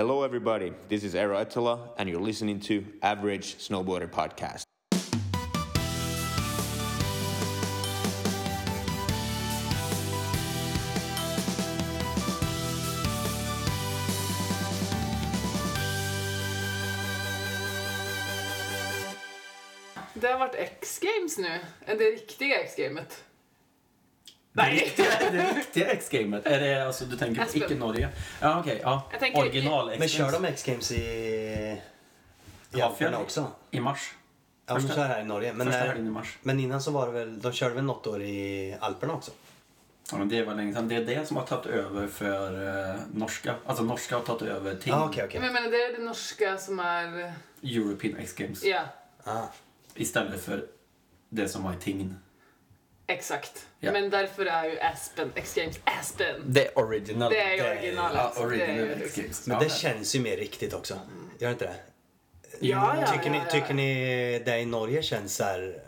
Hello, everybody. This is Eero Ettala, and you're listening to Average Snowboarder Podcast. Det har varit X-games nu. Er det riktiga X-gamet. Det Nej. riktiga, det riktiga X-gamet? Är det alltså, du tänker på Aspen. icke-Norge? Ja, okej. ja. Jag tänker- Original Men kör de X-games i, i Ja, för- också? I mars. Ja, de Första- kör här i Norge. Men, första helgen i mars. men innan så var det väl, de körde väl något år i Alperna också? Ja, men det var länge sedan. Det är det som har tagit över för eh, norska. Alltså norska har tagit över till Ja, ah, okej, okej. Men jag menar, det är det norska som är... European X-Games. Ja, Ah. Istället för det som var i Tingn. Exakt. Ja. Men därför är ju Aspen, X-games Aspen. The original. Det är ju det- originalet. Ja, Det är original ju- X-Games. Men ja, det känns ju mer riktigt också. Gör det inte det? Ja, ja, tycker, ja, ni, ja. tycker ni det i Norge känns så här,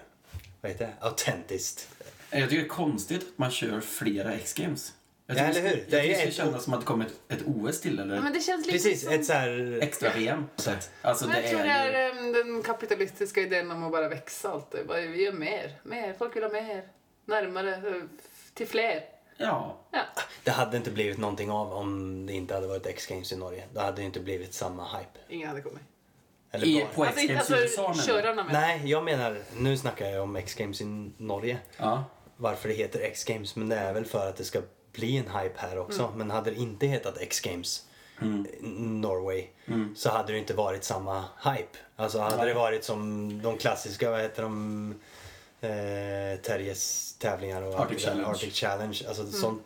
vad heter det, autentiskt? Jag tycker det är konstigt att man kör flera X-Games. Jag Ja, tycker eller hur? Det, Det är jag ju tycker det ska ett- kännas som att det kommer ett, ett OS till eller Ja, men det känns lite Precis, som... ett så här... extra VM. på sätt. Alltså Men det jag tror det är ju... är em, den kapitalistiska idén om att bara växa alltid. Vi gör mer, mer, folk vill ha mer, närmare, eh, till fler. Ja. Ja. Det hade inte blivit någonting av om det inte hade varit X-games i Norge. Då hade det inte blivit samma hype. Ingen hade kommit. Eller I, bara- på Alltså, X-Games alltså i USA du? körarna med. Nej, jag menar, nu snackar jag om X-games i Norge. Ja. Varför det heter X-games, men det är väl för att det ska bli en hype här också. Mm. Men hade det inte hetat X-games Mm. Norway Mm. så hade det inte varit samma hype. Alltså hade Nej. det varit som de klassiska, vad heter de, eh, Terjes tävlingar och Arctic Challenge. Arctic Challenge. Alltså Mm. sånt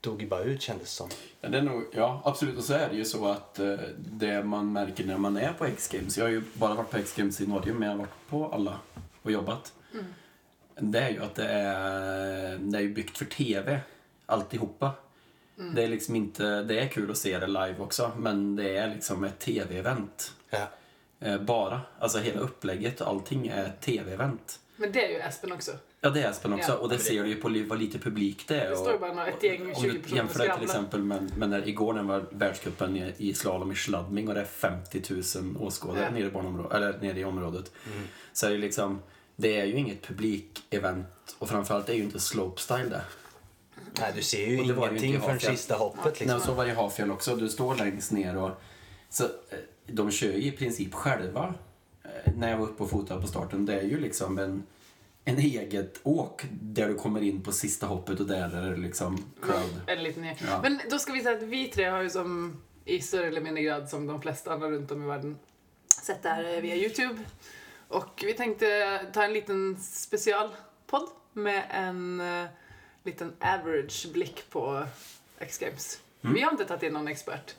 dog ju bara ut kändes det som. Ja, det nog, ja, absolut. Och så är det ju så att eh, det man märker när man är på X-Games, jag har ju bara varit på X-Games i Norge, men jag har varit på alla och jobbat. Det är ju att det är, det är byggt för TV, alltihopa. Det är liksom inte, det är kul att se det live också, men det är liksom ett TV-event. Ja. Eh, bara. Alltså hela upplägget och allting är ett TV-event. Men det är ju Aspen också. Ja, det är Aspen också. Ja. Och det ser du ju på vad lite publik det är. Det står ju bara ett gäng, och- 20 Om du personer jämför det till exempel med, med när, igår när det var världscupen i, i slalom i Schladming och det är 50 000 åskådare Ja. nere, i barnområdet, eller nere i området. Så är det liksom, det är ju inget publikevent och framförallt är ju inte slopestyle det. Nej, du ser ju det ingenting förrän sista hoppet liksom. Nej, så var det i Hafjäll också. Du står längst ner och så, eh, de kör ju i princip själva. Eh, När jag var uppe och fotade på starten, det är ju liksom en, en eget åk där du kommer in på sista hoppet och där är det liksom crowd. Eller lite ner. Ja. Men då ska vi säga att vi tre har ju som i större eller mindre grad som de flesta andra runt om i världen sett det här eh, via Youtube. Och vi tänkte ta en liten specialpodd med en uh, liten average blick på X-Games. Vi har inte tagit in någon expert.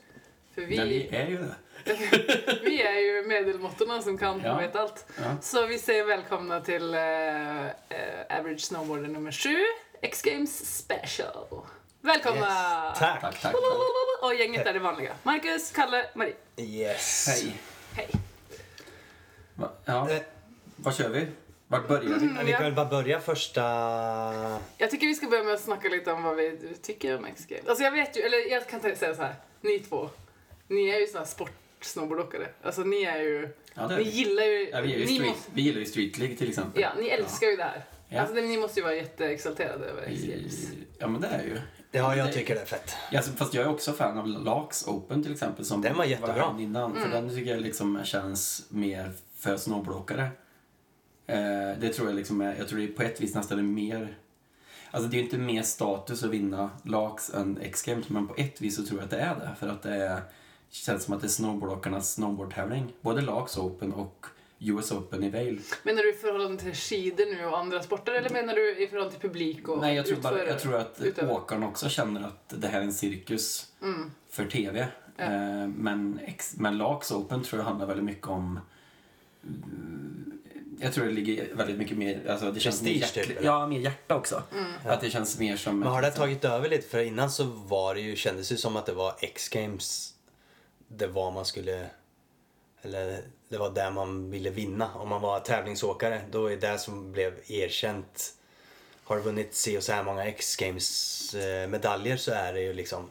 För vi, Men vi är ju det. vi är ju medelmåttorna som kan Ja. och vet allt. Ja. Så vi säger välkomna till eh, eh, Average Snowboarder nummer 7, X-Games Special. Välkomna! Yes. Tack. Tack, tack. Och gänget är det vanliga. Marcus, Kalle, Marie. Yes. Hej. Hej. Va, ja, Eh, vad kör vi? Vart börjar vi? Vi kan väl bara börja första... Jag tycker vi ska börja med att snacka lite om vad vi tycker om X-Games. Alltså jag vet ju, eller jag kan säga så här. Ni två, ni är ju såna här sportsnowboardåkare. Alltså ni är ju, Ja, är ni vi. gillar ju, Ja, vi, ju ni, street, må- vi gillar ju Street League till exempel. ja, ni älskar ju det här. Ja. Alltså ni måste ju vara jätteexalterade över X-Games. Ja, men det är ju. Ja, jag tycker det är fett. Ja, fast jag är också fan av Laks Open till exempel. Som Den var jättebra. här innan, Mm. För den tycker jag liksom känns mer för snowboardåkare. Eh, det tror jag liksom är, jag tror det är på ett vis nästan är mer Alltså det är ju inte mer status att vinna Laks än X-Games men på ett vis så tror jag att det är det. För att det är, känns som att det är snowboardåkarnas snowboardtävling. Både Laks Open och US Open i Vail. Menar du i förhållande till skidor nu och andra sporter eller menar du i förhållande till publik och Nej, jag tror, bara, jag tror att åkarna också känner att det här är en cirkus Mm. för TV. Ja. Eh, men, ex, men Laks Open tror jag handlar väldigt mycket om mm, jag tror det ligger väldigt mycket mer, alltså det känns mer, Prestige, hjärtligt- typ, eller? ja, mer hjärta också. Mm. Att det känns mer som... Men har det tagit över lite? För innan så var det ju, kändes det som att det var X-games. Det var man skulle, eller det var där man ville vinna. Om man var tävlingsåkare, då är det som blev erkänt. Har du vunnit se och så här många X-games eh, medaljer så är det ju liksom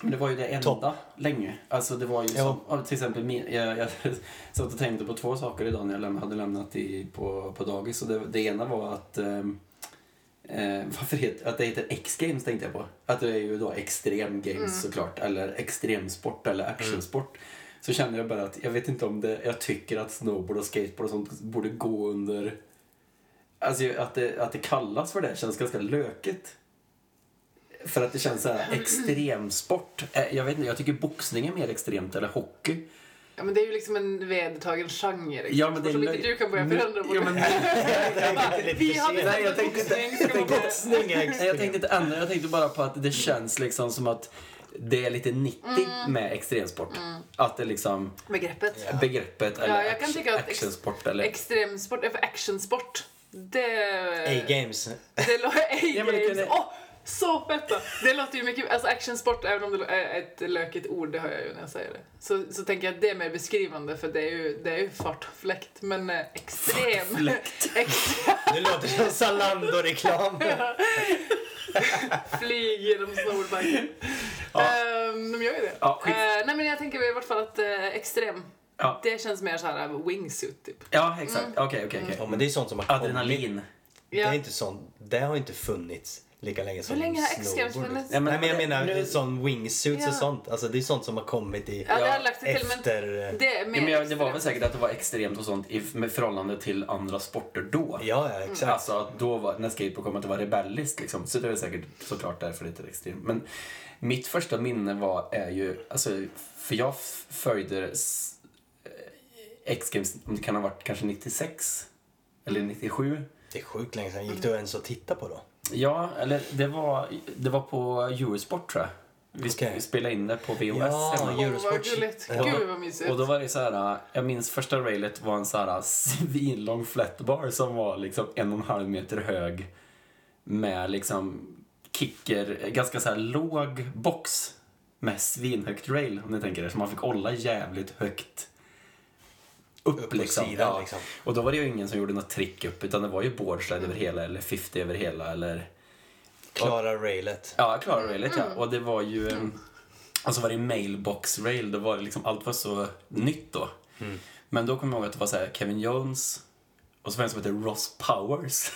Men det var ju det enda Topp. länge. Alltså det var ju som, ja, till exempel, jag, jag satt och tänkte på två saker idag när jag hade lämnat i, på, på dagis. Och det, det ena var att, ehm, eh, varför heter, att det heter X-games tänkte jag på. Att det är ju då extrem games såklart, eller extremsport eller actionsport. Så kände jag bara att, jag vet inte om det, jag tycker att snowboard och skateboard och sånt borde gå under, alltså att det, att det kallas för det känns ganska lökigt. För att det känns så här extremsport. Eh, Jag vet inte, jag tycker boxning är mer extremt, eller hockey. Ja, men det är ju liksom en vedertagen genre. Ja, men det är som inte löj- du kan börja förändra på Ja, men- Vi har Nej, jag tänkte inte- jag tänkte- jag tänkte inte ändra, jag tänkte bara på att det känns liksom som att det är lite 90 med extremsport. Att det liksom, Begreppet. begreppet eller jag kan tycka att actionsport eller... Extremsport, är för actionsport. Det... A-games. Det. Ja, A-games. Åh, så fett då. Det låter ju mycket... Alltså actionsport, även om det är ett lökigt ord, det hör jag ju när jag säger det. Så, så tänker jag att det är mer beskrivande för det är ju, det är ju fart och fläkt. Men eh, extrem... Extrem Det låter som Zalando-reklam. flyg genom snowboardbacken. Ja. Ehm, de gör ju det. Ja, skit. Eh, nej men jag tänker i vart fall att eh, extrem, Ja, det känns mer så här wingsuit typ. ja exakt. Okej, okej, okej. Ja, men det är sånt som har kommit. Adrenalin. Det Ja. är inte sånt. Det har inte funnits lika länge som Hur länge har X-games snowboard. funnits? Nej, men jag menar nu- sån wingsuits Ja. och sånt. Alltså det är sånt som har kommit i Ja, det Ja, har lagt sig till men efter... det Ja, men jag, det var väl säkert att det var extremt och sånt i med förhållande till andra sporter då. Ja, ja, exakt. Alltså att då var, när skateboard kom att det var rebelliskt liksom. Så det är säkert såklart därför det är extremt. Men mitt första minne var, är ju, alltså, för jag följde eh, X-Games, om det kan ha varit kanske 96 eller 97. Det är sjukt länge sedan. Gick du ens att titta på då? Ja, eller det var, det var på Eurosport tror jag. Vi, vi spelade in det på VHS Ja, hemma. Åh, vad Eurosport. gulligt. Ja. Gud vad mysigt. Och då var det så här, jag minns första railet var en så här svinlång flatbar som var liksom en och en halv meter hög med liksom kicker, ganska så här låg box med svinhögt rail om ni tänker er. Så man fick hålla jävligt högt upp, Upp liksom. sidan, ja. liksom. Och då var det ju ingen som gjorde något trick upp utan det var ju boardslide över hela eller 50 över hela eller Klara railet. Ja, jag klarade railet ja. Mm. Och det var ju... Mm. Och så var det mailbox rail, då var det liksom, allt var så nytt då. Mm. Men då kommer jag ihåg att det var så här Kevin Jones och så var det en som hette Ross Powers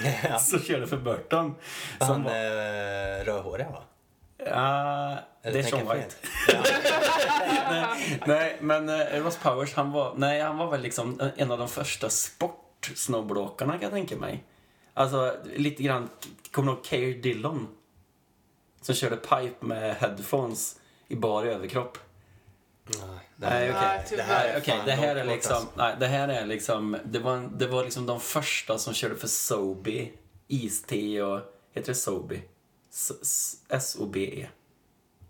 Ja. som körde för Burton. Han var, eh, rödhåriga va? Ja, det är Sean White. fel? nej, nej, men eh, Ross Powers, han var, nej, han var väl liksom en av de första sport-snowboardåkarna kan jag tänka mig. Alltså, lite grann, kommer du ihåg Keir Dillon? Som körde pipe med headphones i bar överkropp. Nej, Nej, okej. Det här det är liksom, nej, det här är liksom, det var, en- det var liksom de första som körde för Sobi, Iste och, heter det Sobi? S-O-B-E.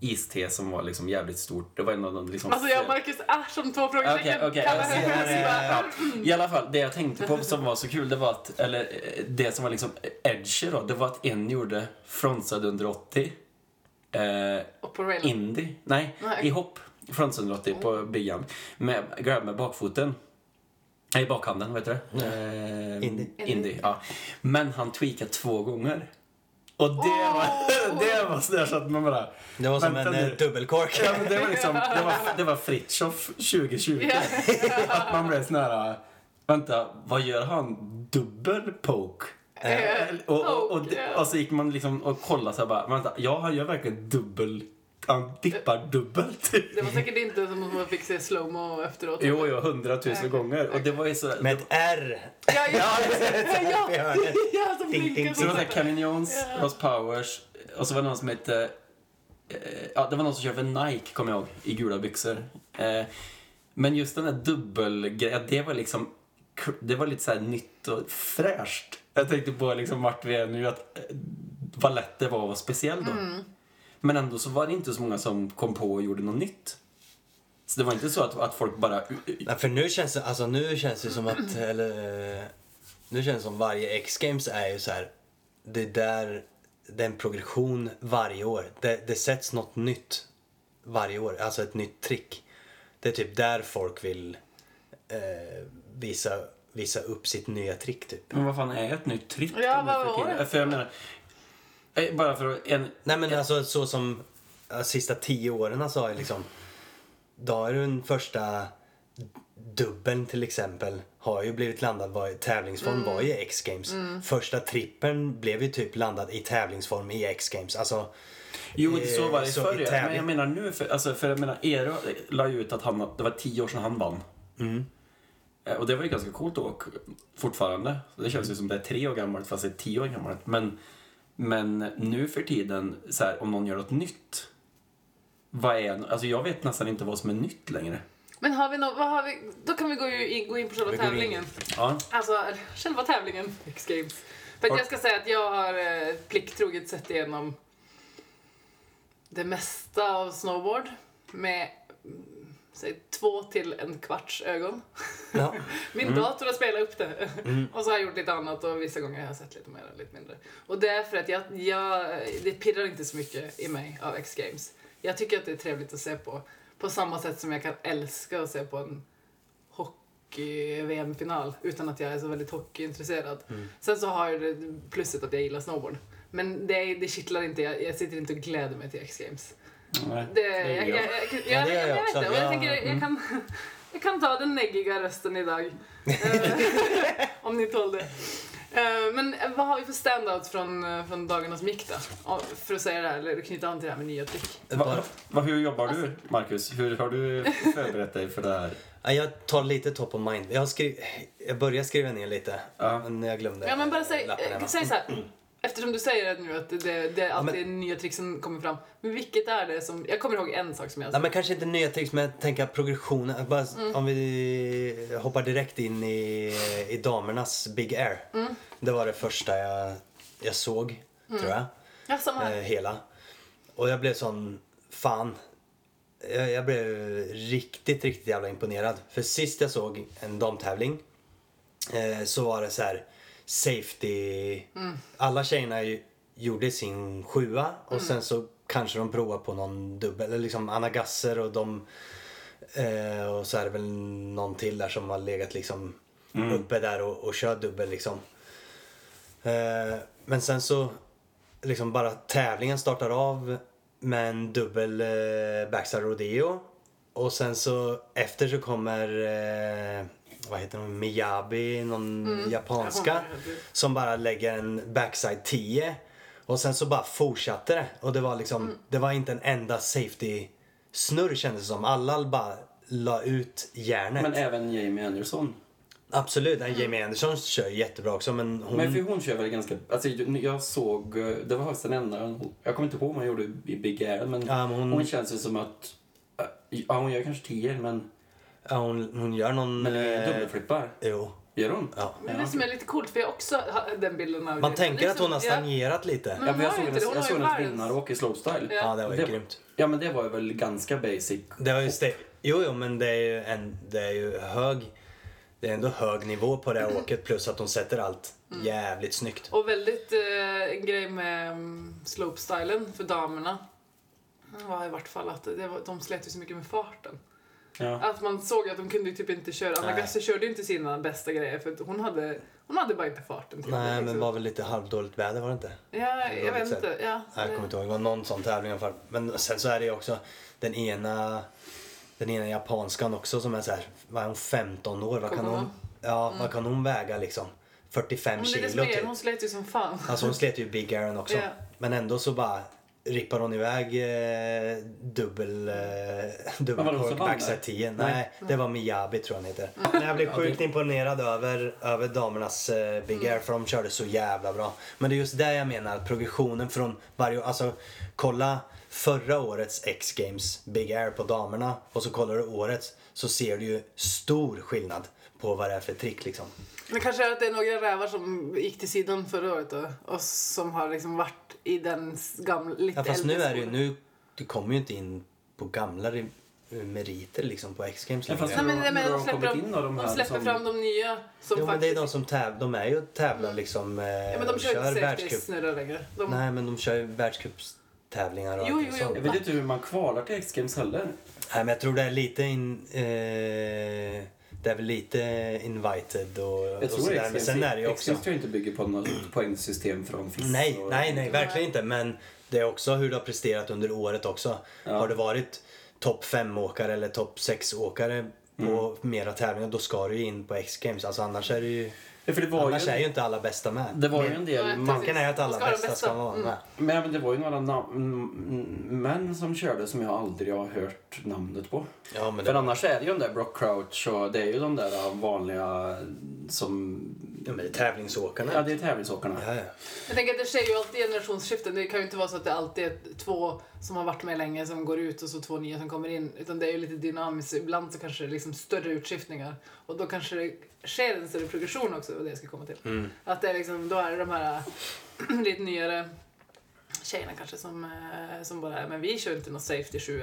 Iste som var liksom jävligt stort. Det var en av de liksom... Alltså jag och Marcus är som två frågetecken. Okej, alltså, henne ja, Jesper. I alla fall, det jag tänkte på som var så kul, det var att, eller det som var liksom edgy då, det var att en gjorde frontside under 80. Eh, Och på railen. indie, nej, Nej. i hopp. Frontside under 80 på biggan. Med, grab med bakfoten. Nej, bakhanden, vet du det? Eh, Indie. indie, ja. Men han tweakade två gånger. Och det var, det var sådär så att man bara... Det var som Vänta en nu. eh, dubbelkork. Ja, men det var liksom, det var, det var Fritiof 2020. Ja. Att man blev sån här, vänta, vad gör han? Dubbel poke? Eh, Och, och, och, ja. och så gick man liksom och kollade så här bara, vänta, ja han gör verkligen dubbel, han dippar dubbelt. Det var säkert inte som att man fick se slowmo efteråt. Jo, jo, hundratusen gånger. Och det var ju så... Med ett R. Ja, ja, ja, ja, ja, som Ding, blinkar ding, Så det var så. så här Kevin Jones, Ja. Ross Powers och så var det någon som hette... eh, Ja, det var någon som körde för Nike, kommer jag ihåg, i gula byxor. Eh, Men just den där dubbelgrejen, det var liksom... Det var lite så här nytt och fräscht. Jag tänkte på liksom vart vi är nu, att eh, vad lätt det var att vara speciell då. Men ändå så var det inte så många som kom på och gjorde något nytt. Så det var inte så att, att folk bara... Nej, för nu känns det, alltså nu känns det som att, eller, nu känns det som varje X-games är ju så här, det är där, det är en progression varje år. Det, det sätts något nytt varje år, alltså ett nytt trick. Det är typ där folk vill eh, visa, visa upp sitt nya trick typ. Men vad fan är ett nytt trick? Ja, vad för var det? För jag menar, bara för en, Nej men alltså så som ja, sista tio åren så har jag liksom, då ju den första dubbeln till exempel har ju blivit landad var, i tävlingsform var ju X-games. Första trippeln blev ju typ landad i tävlingsform i X-games. Alltså, Jo, så var det Eh, så i förr. ja. tävling- Men jag menar nu, för, alltså, för jag menar, Eero la ju ut att han, det var tio år sedan han vann. Mm. Eh, Och det var ju ganska coolt då, fortfarande. Det känns ju som det är tre år gammalt fast det är tio år gammalt. Men, men nu för tiden, så här, om någon gör något nytt. Vad är, alltså jag vet nästan inte vad som är nytt längre. Men har vi något, vad har vi, då kan vi gå, in, gå in på själva Vi tävlingen. Ja. Alltså, själva tävlingen, X-Games. För att jag ska säga att jag har eh, plikttroget sett igenom det mesta av snowboard med säg, två till en kvarts ögon. ja. Min dator har spelat upp det. och så har jag gjort lite annat och vissa gånger har jag sett lite mer och lite mindre. Och det är för att jag, jag, det pirrar inte så mycket i mig av X-Games. Jag tycker att det är trevligt att se på. På samma sätt som jag kan älska att se på en hockey-VM-final utan att jag är så väldigt hockeyintresserad. Sen så har jag det plusset att jag gillar snowboard. Men det, det kittlar inte, jag, jag sitter inte och gläder mig till X-Games. Nej. Det, gör jag, jag, jag. jag, jag, Ja, det gör jag, jag också. det. Jag, tänker, jag, kan, jag kan ta den neggiga rösten idag. Eh, Om ni tål det. Eh, Men vad har vi för standout från, eh, från dagarna som gick då? För att säga det här, eller knyta an till det här med nya trick. Va, va, hur jobbar du, Marcus? Hur har du förberett dig för det här? Ja, Jag tar lite top of mind. Jag, har skriv... jag började skriva ner lite, Ja. men jag glömde Ja men bara säg, eh, säg så här. Eftersom du säger det nu att det, det, alltid men- är nya trick som kommer fram. Men vilket är det som, jag kommer ihåg en sak som jag Nej, men kanske inte nya tricks, men att progressionen. Bara, Mm. Om vi hoppar direkt in i, i damernas Big Air. Mm. Det var det första jag, jag såg, tror jag. Ja, samma här. Eh, hela. Och jag blev sån, fan. Jag, jag blev riktigt, riktigt jävla imponerad. För sist jag såg en damtävling eh, så var det så här safety. Alla tjejerna ju, gjorde sin sjua och sen så kanske de provar på någon dubbel. Eller liksom Anna Gasser och de eh, och så är det väl någon till där som har legat liksom uppe där och, och kör dubbel liksom. Eh, men sen så liksom bara tävlingen startar av med en dubbel eh, backside rodeo. Och sen så efter så kommer, eh, vad heter hon, Miyabi, någon japanska. Ja, hon är- Som bara lägger en backside 10. Och sen så bara fortsatte det. Och det var liksom, det var inte en enda safety snurr kändes det som. Alla bara la ut järnet. Men även Jamie Anderson. Absolut, mm. Jamie Anderson kör jättebra också men hon... Men för hon kör väl ganska... Alltså jag såg... Det var faktiskt den enda... Jag kommer inte ihåg vad hon gjorde i Big Air men, Ja, men hon- hon... känns ju som att... Ja, hon gör kanske 10 men... ja, hon, hon gör någon... Men eh, dubbelflippar. Jo. Gör hon? Ja. Men det som är lite coolt, för jag också har den bilden av Man det. tänker att Liksom, hon har ja. stagnerat lite. Men Ja, men jag såg hennes, det, jag såg åka i slopestyle. Ja. Ja, det var ju Det- grymt. Ja, men det var ju väl ganska basic. Det var ju ste- jo, jo, men det är ju, en, det är ju hög... Det är ändå hög nivå på det här åket plus att hon sätter allt jävligt snyggt. Och väldigt eh, en grej med um, slopestylen för damerna var i vart fall att det var, de slet ju så mycket med farten. Ja. Att man såg att de kunde typ inte köra. Anna. Gasser körde inte sina bästa grejer för att hon hade, hon hade bara inte farten det. Nej, men liksom. det var väl lite halvdåligt väder var det inte? Ja, jag vet inte. Ja, jag kommer inte ihåg. Det var någon sån tävling i alla fall. Men sen så är det ju också den ena, den ena japanskan också som är så här, vad är hon, 15 år? Vad kan hon, ja, vad kan hon väga liksom? 45 men det är det som kilo typ. hon slet ju som fan. Alltså hon slet ju Big Aaron också. Ja. Men ändå så bara rippar hon iväg eh, dubbel, eh, dubbel Men var det hon cork som vann backside där? 10. Nej, det var Miyabi tror jag han heter. Mm. Men jag blev sjukt imponerad över, över damernas eh, Big Mm. Air för de körde så jävla bra. Men det är just det jag menar, progressionen från varje Alltså kolla förra årets X-Games Big Air på damerna och så kollar du årets så ser du ju stor skillnad på vad det är för trick liksom. Men kanske är att det är några rävar som gick till sidan förra året då, och som har liksom varit i den gamla, lite Ja fast nu äldre är det ju, nu, du kommer ju inte in på gamla ri- meriter liksom på X-Games Ja, fast längre. Nej, men, men har de de släpper, de de här släpper som- fram de nya som Jo men det är faktiskt... de som tävlar, de är ju tävlar liksom, eh, ja, men de kör inte världscup. längre. De, Nej men de kör ju världscupstävlingar och Jo, allt jo, sånt. jo. Jag vet inte hur man kvalar till X-Games heller. Nej men jag tror det är lite in, eh, det är väl lite invited och, Jag och sådär. Men sen är det ju också... X-Games tror jag inte bygger på något poängsystem från FIS. Nej, och- nej, nej, verkligen inte. Men det är också hur du har presterat under året också. Ja. Har du varit topp 5-åkare eller topp 6-åkare på mera tävlingar då ska du ju in på X-games. Alltså annars är det ju... Ja, för det var Annars ju, är ju inte alla bästa med. det var ju en del Nej, Tanken är att alla ska bästa bästa. ska vara Mm. med. men, men det var ju några nam- mm, män som körde som jag aldrig har hört namnet på. Ja, men För det, annars är det ju de där Brock Crouch och det är ju de där vanliga som... ja, men det är tävlingsåkarna. Ja, det är tävlingsåkarna. Ja, ja. Jag tänker att det sker ju alltid generationsskiften. Det kan ju inte vara så att det alltid är två som har varit med länge som går ut och så två nya som kommer in. Utan det är ju lite dynamiskt. Ibland så kanske det är liksom större utskiftningar. Och då kanske det sker en större progression också, var det jag ska komma till. Att det är liksom, då är det de här lite nyare tjejerna kanske som, eh, som bara är, men vi kör inte något safety 7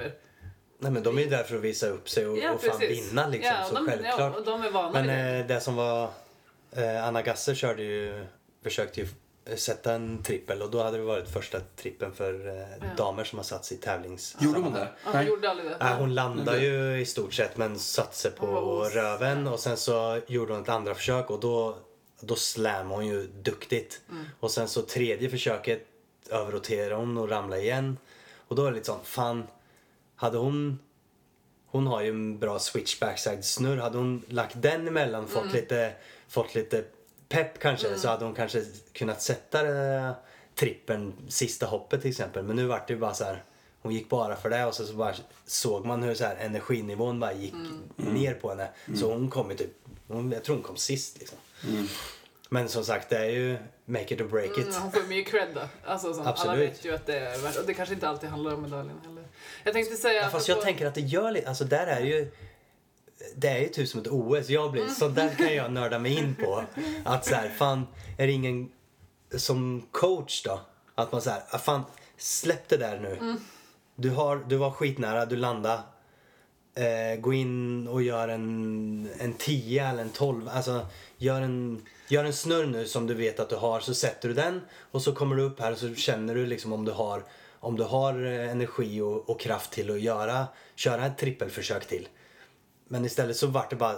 Nej men de är ju där för att visa upp sig och, och fan vinna liksom. Ja, så de, självklart. Ja, och de är vana Men vid det. eh, det som var... Eh, Anna Gasser körde ju, försökte ju eh, sätta en trippel och då hade det varit första trippen för eh, Ja. damer som har satt sig i tävlings... Gjorde hon det? Ja, hon gjorde aldrig det. Nej, hon landade ju i stort sett men satte sig på röven och sen så gjorde hon ett andra försök och då, då slammade hon ju duktigt. Mm. Och sen så tredje försöket överroterade hon och ramlade igen. Och då är det lite sånt, fan, hade hon hon har ju en bra switch backside snurr. Hade hon lagt den emellan fått, lite, fått lite pepp kanske så hade hon kanske kunnat sätta eh, trippen sista hoppet till exempel. Men nu vart det ju bara så här. Hon gick bara för det och så, så bara såg man hur så här energinivån bara gick ner på henne. Så hon kom ju typ, hon, jag tror hon kom sist liksom. Men som sagt det är ju make it or break it. Mm, hon får ju mycket cred då. Alltså, alla Absolut. vet ju att det är värt. Och det kanske inte alltid handlar om medaljen heller. Jag tänkte säga... Ja, fast jag tänker att det gör lite, alltså där är ju det är ju typ som ett OS. Jag blir, så där kan jag nörda mig in på. Att så här, fan, är det ingen som coach då? Att man så här, ah, fan, släpp det där nu. Du, har, du var skitnära, du landade. Eh, gå in och gör en, en 10 eller en 12. Alltså, gör en, gör en snurr nu som du vet att du har. Så sätter du den och så kommer du upp här och så känner du liksom om du har, om du har eh, energi och, och kraft till att göra, köra ett trippelförsök till. Men istället så vart det bara,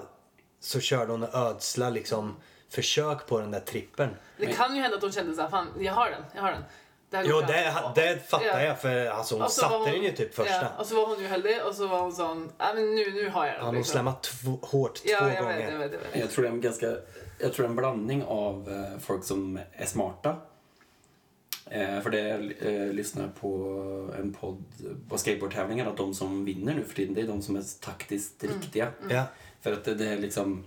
så körde hon och ödsla liksom försök på den där trippeln. Det kan ju hända att hon kände såhär, fan jag har den, jag har den. Det Jo, det, det fattar Ja. jag för alltså, hon Och så var satte hon- den ju typ första. Ja, och så var hon ju heldig och så var hon sån, nej men nu, nu har jag den. Ja, hon liksom. slämmade två, hårt Ja, två jag gånger. vet, jag vet, jag vet. Jag tror det är en ganska... Jag tror det är en blandning av eh, folk som är smarta. Eh, för det jag eh, lyssnar på en podd på skateboardtävlingar att de som vinner nu för tiden det är de som är taktiskt riktiga. Ja. För att det, det är liksom...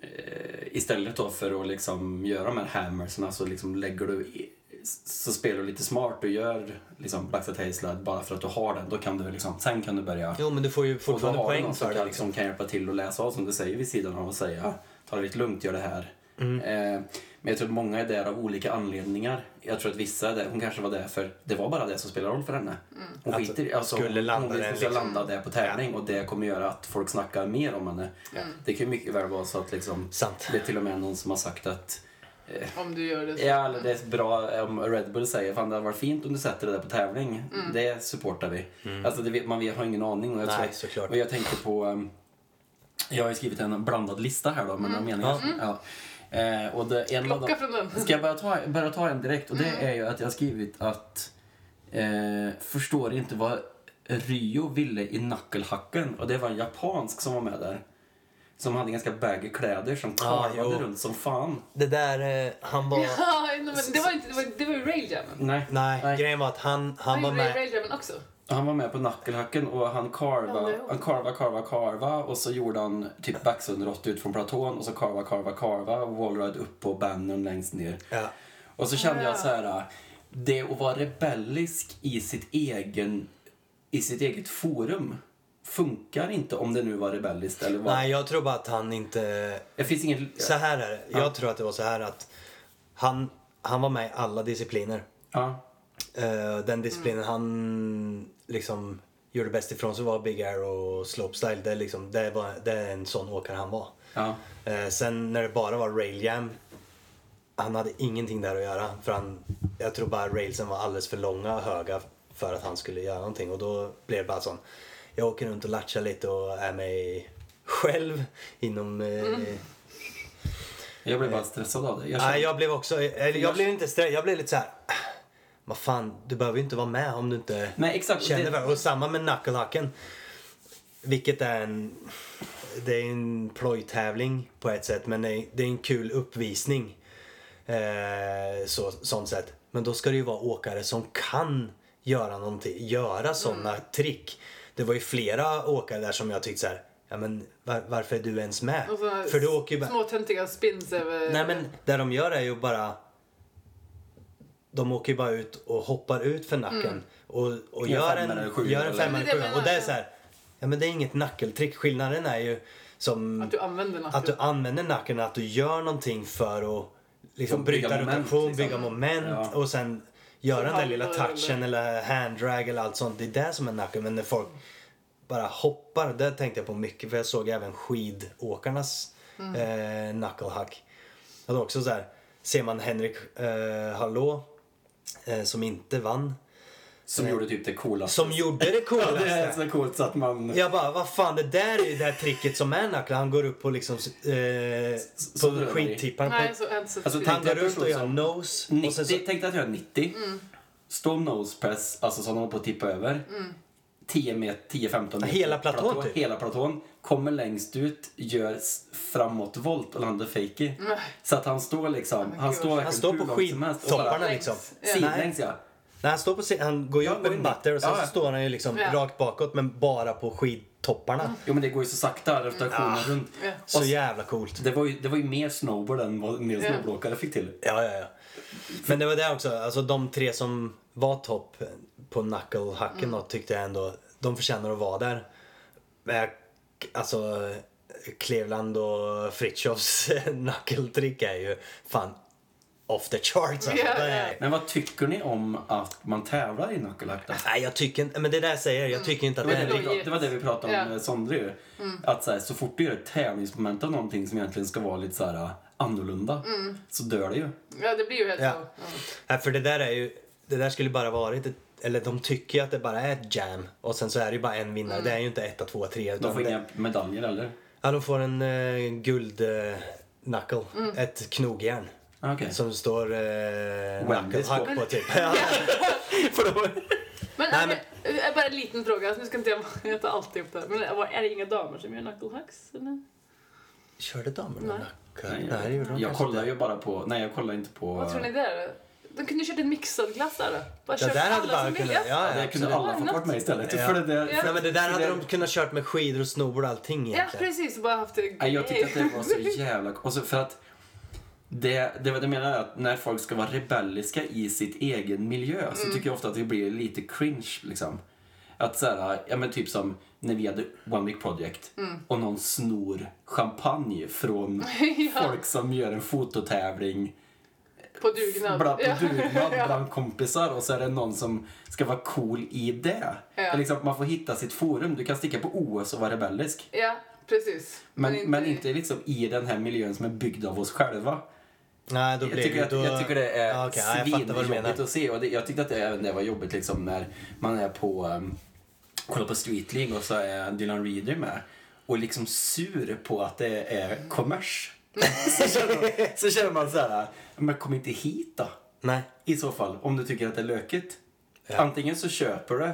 Eh, istället då för att liksom göra de här hammersna så liksom lägger du... I, så spelar du lite smart och gör liksom backside tailslide bara för att du har den. Då kan du liksom, sen kan du börja... Jo, men du får ju Och då fortfarande har du poäng någon som för det. kan, Liksom. som kan hjälpa till att läsa av som du säger vid sidan av och säga ta det lite lugnt, gör det här. Mm. Eh, men jag tror att många är där av olika anledningar. Jag tror att vissa är där, hon kanske var där för det var bara det som spelar roll för henne. Hon Att skiter alltså, skulle landa hon vill liksom. landa där på tävling och det kommer göra att folk snackar mer om henne. Det kan ju mycket väl vara så att liksom, Sant. det är till och med någon som har sagt att Om du gör det så. Ja, eller det är bra om Red Bull säger fan det hade varit fint om du sätter det där på tävling. Mm. Det supportar vi. Alltså det vet, man har ingen aning. Och jag, Nej, tror, såklart. och jag tänker på, um, jag har ju skrivit en blandad lista här då med några meningar. Ja. Eh, och det, en Plocka från den. ska jag börja ta, börja ta en direkt? Och det är ju att jag har skrivit att eh, förstår inte vad Ryo ville i knucklehacken. Och det var en japansk som var med där. Som hade ganska baggy kläder som karvade jo. runt som fan. Det där, eh, han var... Ja, men det var, inte, det var, det var ju railjammen. Nej. Nej, grejen var att han, han Han var gjorde med... railjammen också. Han var med på knucklehacken och han Ja, karva, han karva, karva, karva och så gjorde han typ backsunderott ut från platån och så karva, karva, karva och wallride upp på bannern längst ner. Ja. Och så kände jag Ja. så här, det att vara rebellisk i sitt egen, i sitt eget forum funkar inte om det nu var rebelliskt eller vad. Nej, jag tror bara att han inte... Det finns inget... Så här är det. Jag tror att det var så här att han, han var med i alla discipliner. Ja. Eh, den disciplinen han liksom gjorde bäst ifrån sig var Big Air och Slopestyle. Det liksom, det, var, det är en sån åkare han var. Ja. Eh, sen när det bara var railjam, han hade ingenting där att göra. För han, jag tror bara railsen var alldeles för långa och höga för att han skulle göra någonting. Och då blev det bara sån, jag åker runt och latchar lite och är mig själv inom... Eh, Jag blev bara stressad av det. Jag kände, jag blev också, eller jag blev inte stressad, jag blev lite så här. Vad fan, du behöver ju inte vara med om du inte Nej, exakt. känner Det-. Och samma med knucklehacken. Vilket är en... Det är en plojtävling på ett sätt men det är, en kul uppvisning. Eh, så, sånt sätt. Men då ska det ju vara åkare som kan göra någonting, göra sådana trick. Det var ju flera åkare där som jag tyckte så här, ja men var, varför är du ens med? För du åker ju bara... Små töntiga spins över... Nej men det de gör är ju bara... De åker ju bara ut och hoppar ut för nacken. Och, och Gör en, eller sju, gör en eller? femma eller det sjua. jag Och det är så här, ja men det är inget nackeltrick. Skillnaden är ju som Att du använder nacken. att du använder nacken, att du gör någonting för att liksom att bygga bryta moment, rotation, liksom. bygga moment Ja. och sen göra den där lilla touchen eller handdrag eller allt sånt. Det är det som är nacken. Men när folk bara hoppar, det tänkte jag på mycket för jag såg även skidåkarnas Mm. eh, knucklehack. Var också så här, ser man Henrik eh, Hallå som inte vann, Som gjorde typ det coolaste. som gjorde det Ja, coolaste. det är så coolt så att man... Jag bara, vad fan det där är ju det här tricket som är knuckle. Han går upp på liksom eh, så på skidtipparen. Alltså, han går runt och gör som- nose. 90, Och sen så, Tänk dig att jag är 90. Mm. Står nose press, alltså som de håller på att tippa över. 10 met- 10-15 meter. Hela platån, typ. Hela platån. Kommer längst ut, gör framåtvolt och landar fakey. Så att han står liksom, men han står han står på skidtopparna liksom. Ja. Sidlängs ja. Nej, han, står på, han går ju Ja, upp går en butter och sen Ja, så ja. står han ju liksom Ja. rakt bakåt men bara på skidtopparna. Jo men det går ju så sakta, rotationen runt. Ja. Så Och- jävla coolt. Det var ju, det var ju mer snowboard än vad mer Ja. snowboardåkare fick till. Ja, ja, ja. Men det var det också, alltså de tre som var topp på knucklehacken Mm. då tyckte jag ändå, de förtjänar att vara där. Men jag, alltså Cleveland och Fritjofs knuckletrick är ju fan off the charts alltså. Ja, Det ja. är- Men vad tycker ni om att man tävlar i knucklehack? Nej, jag tycker inte, men det där säger jag, jag tycker inte att Det det var det, prat- det var det vi pratade om Ja. med Sondre ju. Att så, här, så fort du gör ett tävlingsmoment av någonting som egentligen ska vara lite så här uh, annorlunda så dör det ju. Ja, det blir ju helt Ja. så. Ja. Nej, för det där är ju, det där skulle bara varit ett, eller de tycker ju att det bara är ett jam och sen så är det ju bara en vinnare. Det är ju inte etta, tvåa, trea. De får det- inga medaljer eller? Ja, de får en uh, guld eh, knuckle. Ett knogjärn. Ah, Okej. Som står uh, Wendy's knucklehack på. typ. Men, Nej, är det- bara en liten fråga, alltså, nu ska inte jag, jag tar alltid upp det här. Men är det inga damer som gör knucklehacks? Eller? Körde damerna Nej. knuckle? Nej, Nej, det gjorde de jag kanske kollar ju bara på... Nej, jag kollar inte på... Vad tror ni där? De kunde ju kört en mixad klass där då. Bara Det där hade bara kunnat... ville. Ja, det ja, kunde alla fått varit med istället. Ja. För det där, Ja. Nej, men det där hade det- de kunnat kört med skidor och snowboard och allting Ja, egentligen. precis. Bara haft det Nej, jag tyckte att det var så jävla... Och så för att det, det, jag menar är att när folk ska vara rebelliska i sitt egen miljö så tycker jag ofta att det blir lite cringe liksom. Att så här, ja men typ som när vi hade One Week Project och någon snor champagne från folk som gör en fototävling På dugnad. bland, på dugnad Ja. bland kompisar och så är det någon som ska vara cool i det. Ja. Liksom att man får hitta sitt forum. Du kan sticka på OS och vara rebellisk. Ja, precis. Men, men inte, liksom i den här miljön som är byggd av oss själva. Nej, då Jag blir tycker, det att, då... jag tycker det är jag menar. svinjobbigt att se. Och det, jag tyckte att det, även det var jobbigt liksom när man är på um, kollar på Street League och så är Dylan Reader med och liksom sur på att det är kommers. så, känner man, så känner man så här, men kom inte hit då. Nej. I så fall, om du tycker att det är lökigt. Ja. Antingen så köper du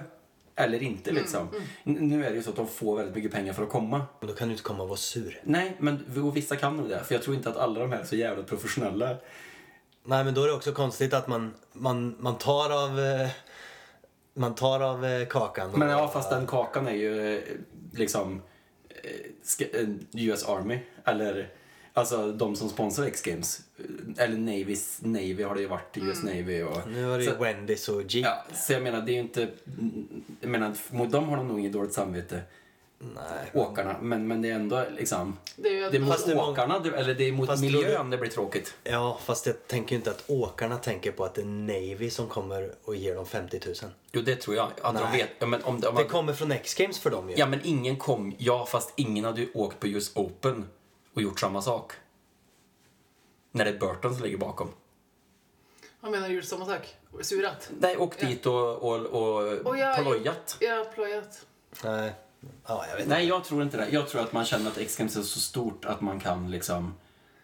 eller inte liksom. N- Nu är det ju så att de får väldigt mycket pengar för att komma. Då kan du inte komma och vara sur. Nej, men och vissa kan nog det. För jag tror inte att alla de här är så jävla professionella. Nej, men då är det också konstigt att man, man, man tar av... eh, Man tar av eh, kakan. Men ja, fast den kakan är ju eh, liksom US Army. Eller alltså de som sponsrar X-Games. Eh, Eller Navys, Navy har det ju varit, US Navy och... Nu var det ju Wendys och Jeep. ja, så jag menar, det är ju inte... Jag menar, mot dem har de nog inget dåligt samvete, Nej. åkarna. Men, men det är ändå liksom... Det är ju Det är mot åkarna, det- eller det är mot miljön det blir tråkigt. Ja, fast jag tänker ju inte att åkarna tänker på att det är Navy som kommer och ger dem 50 000. Jo, det tror jag. Att de vet. Ja, men om de, Det kommer från X-Games för dem ju. Ja, men ingen kom. Ja, fast ingen hade ju åkt på just Open och gjort samma sak. När det är Burton som ligger bakom. Vad menar du? Gjort samma sak? Surat? Nej, åkt dit och, och, och Och jag- plojat. Ja, plojat. Nej. Ja, jag vet Nej, jag tror inte det. Jag tror att man känner att X-Games är så stort att man kan liksom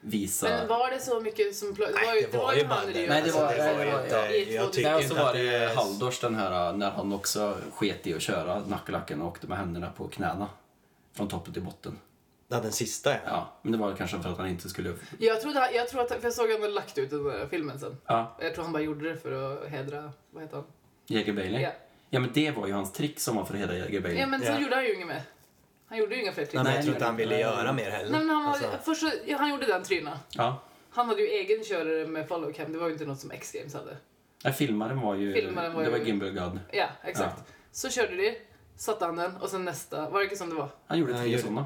visa... Men var det så mycket som... var ju, det var ju bara han det. Nej, det var- det inte, ja. jag tycker Nej, och inte så var det är- Haldors den här när han också sket i att köra nackalacken och åkte med händerna på knäna. Från toppen till botten. Ja, den sista ja. Ja, men det var kanske för att han inte skulle... Jag, trodde, jag tror att, för jag såg att han hade lagt ut den där filmen sen. Ja, Jag tror han bara gjorde det för att hedra, vad heter han? Jäger Bailey. Ja. Ja. men det var ju hans trick som var för att hedra Jäger Bailey. Ja men Ja. gjorde han ju inget mer. Han gjorde ju inga fler Nej, tryna. men jag Nej, tror inte han ville nej. göra mer heller. Nej men han, var, Alltså, först så, ja, han gjorde den tryna. Ja. Han hade ju egen körare med follow cam. Det var ju inte något som X-Games hade. Nej, filmaren var ju... Filmaren var det var ju- Gimbal God. Ja, exakt. Så körde de, satte han den och sen nästa. Var det inte som det var? Han gjorde Nej, tre gjorde- sådana.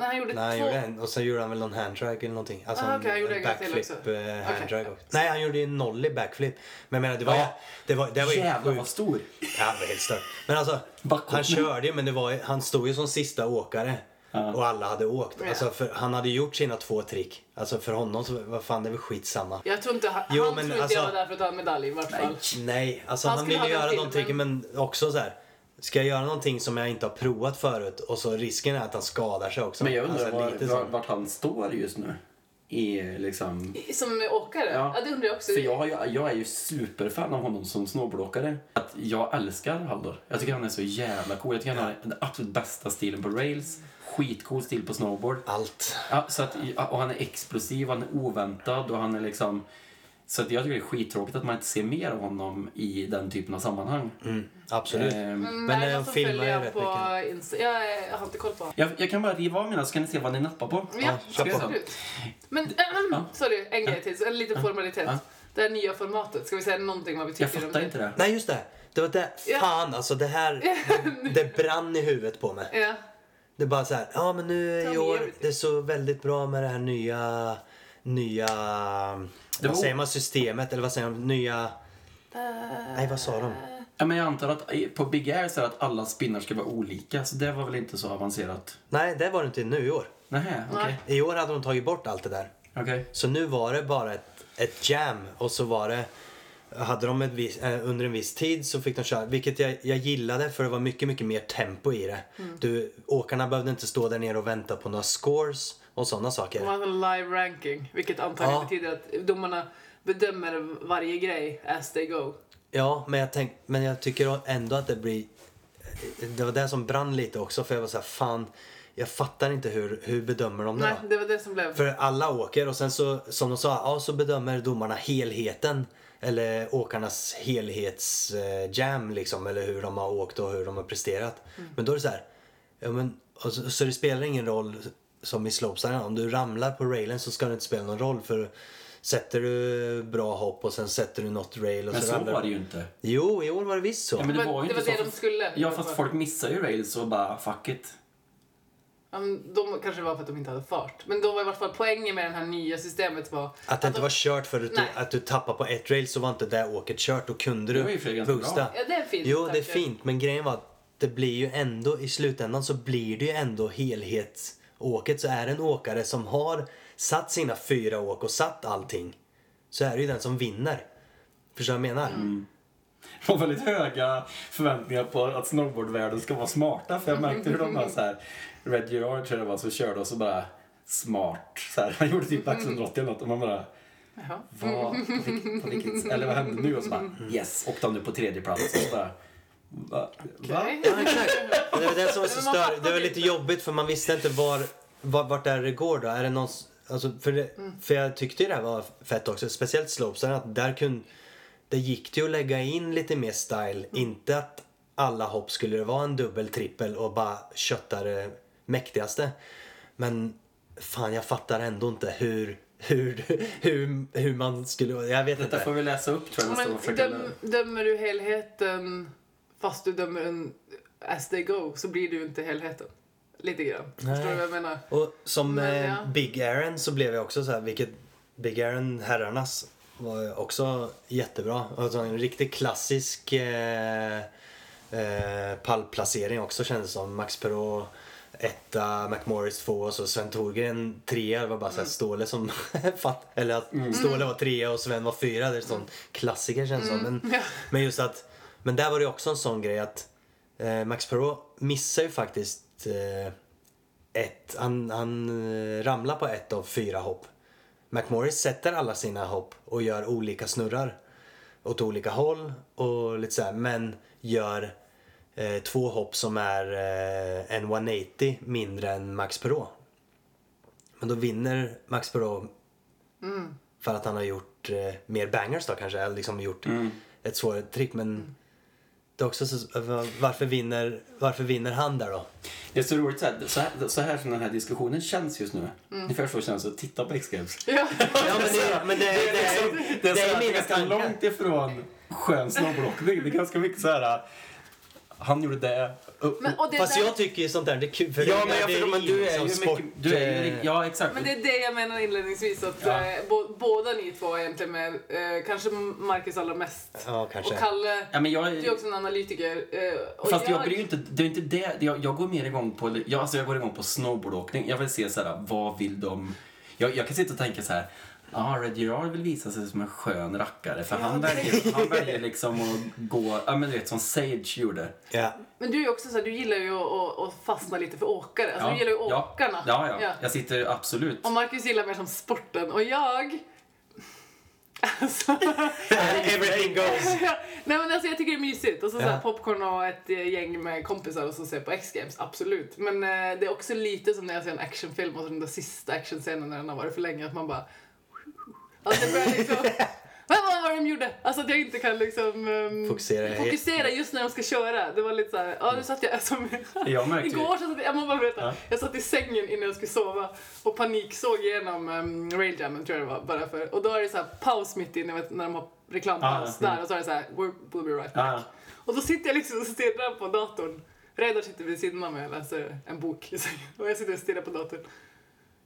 Nej, han gjorde Nej, han två. gjorde en, och sen gjorde han väl någon handdrag eller någonting. Alltså Ah, han gjorde en backflip, också. eh, handdrag Okej. också. Nej, han gjorde ju en nollie backflip. Men jag menar, det var, Ja. det var, det var ju Jävlar vad stor. Ja, det var helt stört. Men alltså, Backhoppning. han körde ju, men det var, han stod ju som sista åkare. Ja. Och alla hade åkt. Ja. Alltså, för han hade gjort sina två trick. Alltså för honom så, vad fan, det är väl skitsamma. Jag tror inte han, Jo, han men tror inte alltså- jag var där för att ta en medalj i vart fall. Nej, alltså Han han, skulle ville göra filmen. någonting men också så här. Ska jag göra någonting som jag inte har provat förut och så risken är att han skadar sig också. Men jag undrar alltså, var, vart han står just nu. I liksom... Som åkare? Ja. Ja, det undrar jag också. För jag, har ju, jag är ju superfan av honom som snowboardåkare. Att jag älskar Haldor. Jag tycker han är så jävla cool. Jag tycker han har den absolut bästa stilen på rails. Skitcool stil på snowboard. Allt. Ja, så att, och han är explosiv, han är oväntad och han är liksom... Så att jag tycker det är skittråkigt att man inte ser mer av honom i den typen av sammanhang. Mm, absolut. Ehm, Mm, Men, nej, eh, jag filmar ju rätt på mycket. Insta. Jag, jag har inte koll på honom. jag, jag kan bara riva av mina så kan ni se vad ni nappar på. Ja, kör på. absolut. Men, ähm, Ja. sorry, en grej till. En liten formalitet. Ja. Det här nya formatet, ska vi säga någonting vad vi tycker Jag fattar inte det. Nej just det. Det var det. Ja. Fan alltså det här. Det brann i huvudet på mig. Ja. Det är bara så här. Ja men nu i år. Det är så väldigt bra med det här nya. Nya. Det Vad var- säger man? Systemet eller vad säger man? Nya. Eh, Nej vad sa de? Ja, men jag antar att på Big Air så är det att alla spinnar ska vara olika. Så det var väl inte så avancerat? Nej det var det inte nu i år. Nähä, okej. Nej. I år hade de tagit bort allt det där. Okej. Så nu var det bara ett, ett jam och så var det hade de ett vis, eh, under en viss tid så fick de köra, vilket jag, jag gillade för det var mycket, mycket mer tempo i det. Mm. Du, åkarna behövde inte stå där nere och vänta på några scores och sådana saker. De har live ranking, vilket antagligen Ja. betyder att domarna bedömer varje grej as they go. Ja, men jag, tänk, men jag tycker ändå att det blir... Det var det som brann lite också för jag var så här, fan, jag fattar inte hur, hur bedömer de det Nej, då? det var det som blev... För alla åker och sen så, som de sa, ja så bedömer domarna helheten. Eller åkarnas helhetsjam liksom, eller hur de har åkt och hur de har presterat. Men då är det så här, ja men, så, så det spelar ingen roll som i slopestyle, om du ramlar på railen så ska det inte spela någon roll för sätter du bra hopp och sen sätter du något rail och Men så, så ramlar var det ju inte. Jo, i år var det visst så. Ja, men det Men var ju det inte var så. det de skulle. Ja, fast folk missar ju rails och bara fuck it. Ja, men de kanske var för att de inte hade fart. Men då var i vart fall poängen med det här nya systemet var... Att det inte de- var kört för att du, att du tappar på ett rail så var inte det åket kört. Då kunde du boosta. Ja, det är fint. Jo, det är fint. Men grejen var att det blir ju ändå, i slutändan så blir det ju ändå helhetsåket. Så är det en åkare som har satt sina fyra åk och satt allting. Så är det ju den som vinner. Förstår du vad jag menar? Mm. Jag har väldigt höga förväntningar på att snowboardvärlden ska vara smarta. För jag märkte hur de var så här. Red Gerard tror jag det var, så körde och så bara smart. Så här, han gjorde typ Axel 180 eller något och man bara Jaha. vad, på vilket, på vilket, eller vad hände nu? Och så bara yes, åkte han nu på tredje plats och så bara va? va? Ja, exakt. Det var det som var så störigt. Det var lite jobbigt för man visste inte var, var, vart är det går då. Är det någon, alltså för, det, för jag tyckte ju det här var fett också. Speciellt slopestyle. Att där kunde, det gick det ju att lägga in lite mer style. Inte att alla hopp skulle det vara en dubbel, trippel och bara kötta det mäktigaste. Men fan jag fattar ändå inte hur, hur, hur, hur man skulle, jag vet Detta inte. får vi läsa upp tror jag nästa gång. Döm, dömer du helheten fast du dömer en as they go så blir du inte helheten. Lite grann. Nej. Förstår du vad jag menar? Och som Men, eh, ja. Big Aaron så blev jag också så här, vilket Big Aaron herrarnas var också jättebra. Alltså en riktigt klassisk eh, eh, pallplacering också kändes som. Max Perot etta, McMorris två och så Sven Thorgren trea. Det var bara så här Ståle som fatt, eller att Ståle var trea och Sven var fyra. Det är en sån klassiker känns det som. Men, men just att, men där var det också en sån grej att eh, Max Perot missar ju faktiskt eh, ett, han, han eh, ramlar på ett av fyra hopp. McMorris sätter alla sina hopp och gör olika snurrar åt olika håll och lite så här, men gör eh, två hopp som är eh, en 180 mindre än Max Perot. Men då vinner Max Perot för att han har gjort eh, mer bangers då kanske, eller liksom gjort ett svårare trick. Men det är också så, varför, vinner, varför vinner han där då? Det är så roligt så här, så här, så här som den här diskussionen känns just nu. Ungefär så känns det att titta på X-Games. Ja. Ja men det, men det, det, det, är, Det är, det så är ganska tankar. långt ifrån skön snowboardåkning. Det är ganska mycket så här. Han gjorde det. Men, och det Fast där, jag tycker ju sånt där det är kul för ja, men jag förstår, men du är som ju sport, mycket... Du är ju, eh, ja, exakt. men det är det jag menar inledningsvis. Att Ja. eh, bo, båda ni två är egentligen med, eh, kanske Marcus allra mest. Ja, kanske. Och Kalle, ja, men jag, du är också en analytiker. Eh, och Fast jag bryr ju inte, det är inte det, jag, jag går mer igång på, jag, alltså jag går igång på snowboardåkning. Jag vill se så här, vad vill de, jag, jag kan sitta och tänka så här, ja, Red Gerard vill visa sig som en skön rackare för han, väljer, han väljer liksom att gå, ja men du vet som Sage gjorde. Ja. Men du är ju också så här, du gillar ju att, att, fastna lite för åkare. Alltså, du gillar ju ja, åkarna. Ja, ja, jag sitter absolut. Och Marcus gillar mer som sporten. Och jag... Alltså, Everything goes. Nej men alltså jag tycker det är mysigt. Och så, så här, Ja. popcorn och ett eh, gäng med kompisar och så se på X-Games, absolut. Men eh, det är också lite som när jag ser en actionfilm och så den där sista actionscenen när den har varit för länge, att man bara... Alltså det börjar liksom... Vad var det de gjorde? Alltså att jag inte kan liksom um, Fokusera. fokusera just när de ska köra. Det var lite såhär, ja nu satt jag som... Jag märkte Igår så satt jag, jag bara berätta. Ja. Jag satt i sängen innan jag skulle sova och paniksåg igenom um, Railjammen tror jag det var. Bara för, och då är det så här paus mitt i, vet, när de har reklampaus Ah, mm. där och så är det så här, we'll, be right back. Ja. Och då sitter jag liksom och stirrar på datorn. Reidar sitter vid sidan av mig och läser en bok i sängen. Och jag sitter och stirrar på datorn.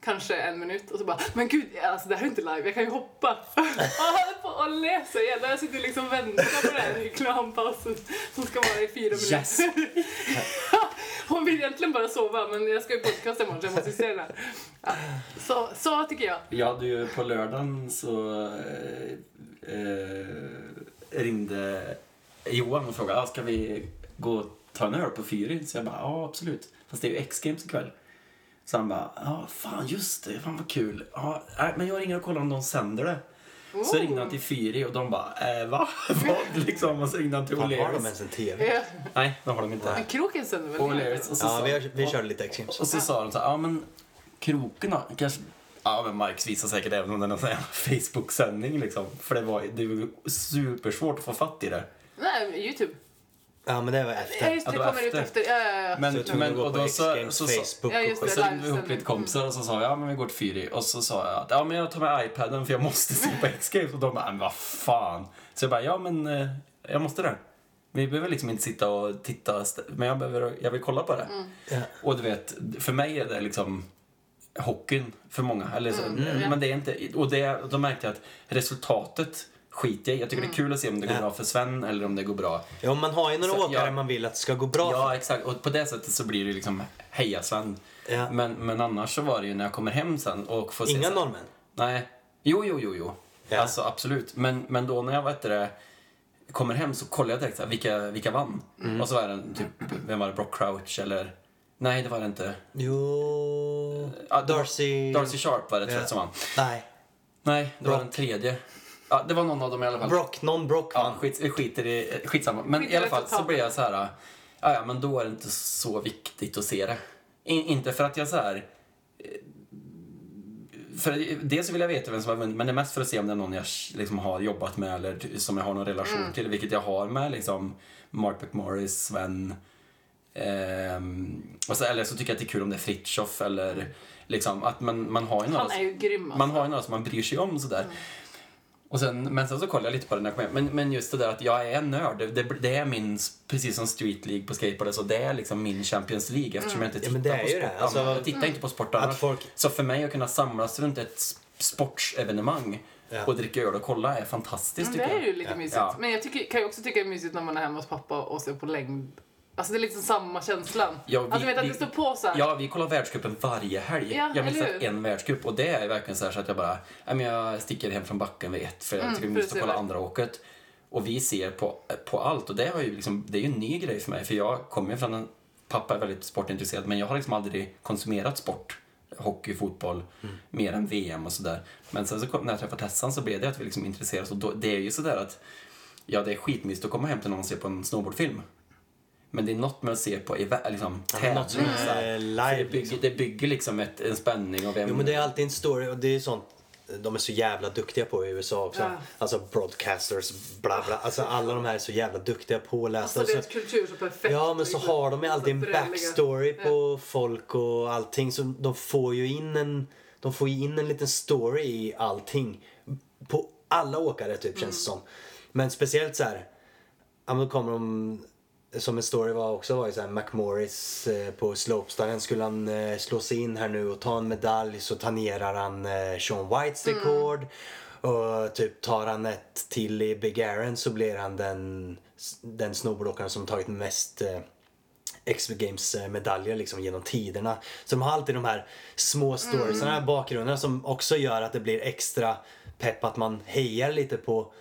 Kanske en minut och så bara, men gud, alltså det här är inte live, jag kan ju hoppa. Och håller på och läser igen. Jag sitter liksom och väntar på den här reklampausen som ska vara i fyra minuter. Yes. Hon vill egentligen bara sova, men jag ska ju podcasta imorgon så jag måste se den här. Ja, så, så tycker jag. Hade ju på lördagen så eh, eh, ringde Johan och frågade ah, ska vi gå och ta en öl på Fyri? Så jag bara ja absolut. Fast det är ju X-games ikväll. Så han bara ja fan just det, fan vad kul. Ja, men jag ringer och kollar om de sänder det. Så Oh. ringde han till Fyri och de bara eh, va? Vad liksom? Och så ringde han till Fan, har de O'Learys. ens en TV? Ja. Nej, det har de inte. Men kroken sänder väl? O'Learys. Och så Ja, sa- vi, har, vi körde lite X-Games. och så sa de så här, ja men krokarna kanske... Ja men Marx visar säkert även om det är här Facebook-sändning liksom. För det var det var ju supersvårt att få fatt i det. Nej, Youtube. Ja, men det var Ja, efter. just Ja, det, det var kommer ut efter. efter. Ja, ja, ja. Men, Så vi men och på då så, så, så, Facebook Ja, just och det. sen ringde vi ihop lite kompisar och så sa jag, ja men vi går till Fyri. Och så sa jag att ja men jag tar med iPaden för jag måste se på X-Games. Och de bara, men vad fan. Så jag bara, ja men eh, jag måste det. Vi behöver liksom inte sitta och titta, men jag, behöver, jag vill kolla på det. Ja. Och du vet, för mig är det liksom hockeyn för många. Eller så, Mm. Men det är inte, och det, och då märkte jag att resultatet skiter jag i. Jag tycker det är kul att se om det går bra för Sven eller om det går bra. Ja, man har ju några Så, åkare ja. man vill att det ska gå bra för. Ja, exakt. Och på det sättet så blir det liksom heja Sven. Ja. Men, men annars så var det ju när jag kommer hem sen och får se... Inga norrmän. Nej. Jo, jo, jo, jo. Ja. Alltså absolut. Men, men då när jag vet det, kommer hem så kollar jag direkt så här, vilka, vilka vann. Mm. Och så var det typ, vem var det? Brock Crouch eller? Nej, det var det inte. Jo... Ja, det var- Darcy... Darcy Sharp var det tror Ja. jag som vann. Nej. Nej, det var Brock. den tredje. Ja, det var någon av dem i alla fall. Brock. Någon Brock Ja, skit, skiter i, skitsamma. Men Skit i alla fall så blir jag så här. Ja, ja, men då är det inte så viktigt att se det. In, inte för att jag så här. eh, För dels så vill jag veta vem som har vunnit, men det är mest för att se om det är någon jag liksom har jobbat med eller som jag har någon relation Mm. till, vilket jag har med liksom Mark McMorris, Sven. Ehm, och så, eller så tycker jag att det är kul om det är Fritiof eller liksom att man, man har ju några Han är ju grym alltså. man har ju några som man bryr sig om sådär. Och sen, men sen så kollar jag lite på det när jag kommer hem. Men, men just det där att jag är nörd. Det, det, det är min, precis som Street League på skateboard, så det är liksom min Champions League eftersom jag inte Ja, tittar men det är på det. sport. Alltså, jag tittar inte på sport annars. Att folk... Så för mig att kunna samlas runt ett sportsevenemang Ja. och dricka öl och kolla är fantastiskt det tycker är jag. ju lite Ja. mysigt. Ja. Men jag tycker, kan ju också tycka det är mysigt när man är hemma hos pappa och ser på längd. Alltså det är liksom samma känslan. Ja, vi- alltså vet att vi- det står på så här. Ja, vi kollar världscupen varje helg. Ja, jag missar en världscup och det är verkligen så, här så att jag bara, nej, men jag sticker hem från backen vid ett för jag Mm, tycker vi måste kolla det. andra åket. Och vi ser på, på allt och det, har ju liksom, det är ju en ny grej för mig för jag kommer ju från en, pappa är väldigt sportintresserad men jag har liksom aldrig konsumerat sport hockey, fotboll, Mm. mer än VM och sådär. Men sen så kom, när jag träffade Tessan så blev det att vi liksom intresserade oss. Och då, det är ju sådär att, ja det är skitmysigt att komma hem till någon och se på en snowboardfilm. Men det är något med att se på eva- liksom, som tävling. är live, För det, bygger, liksom. det bygger liksom ett, en spänning och vem... Jo men det är alltid en story och det är sånt de är så jävla duktiga på i USA också. Ja. Alltså broadcasters, bla bla. Alltså alla de här är så jävla duktiga på att läsa. Alltså deras kultur så perfekt. Ja men så har de ju alltid en backstory på folk och allting. Så de får ju in en, de får ju in en liten story i allting. På alla åkare typ känns det som. Men speciellt så här. Ja men då kommer de som en story var också var ju så här McMorris eh, på slopestyle. Skulle han eh, slå sig in här nu och ta en medalj så tangerar han eh, Sean Whites rekord. Och typ tar han ett till i Big Aaron så blir han den, den snowboardåkaren som tagit mest eh, X Games eh, medaljer liksom genom tiderna. Så de har alltid de här små storiesarna, mm. bakgrunderna som också gör att det blir extra pepp att man hejar lite på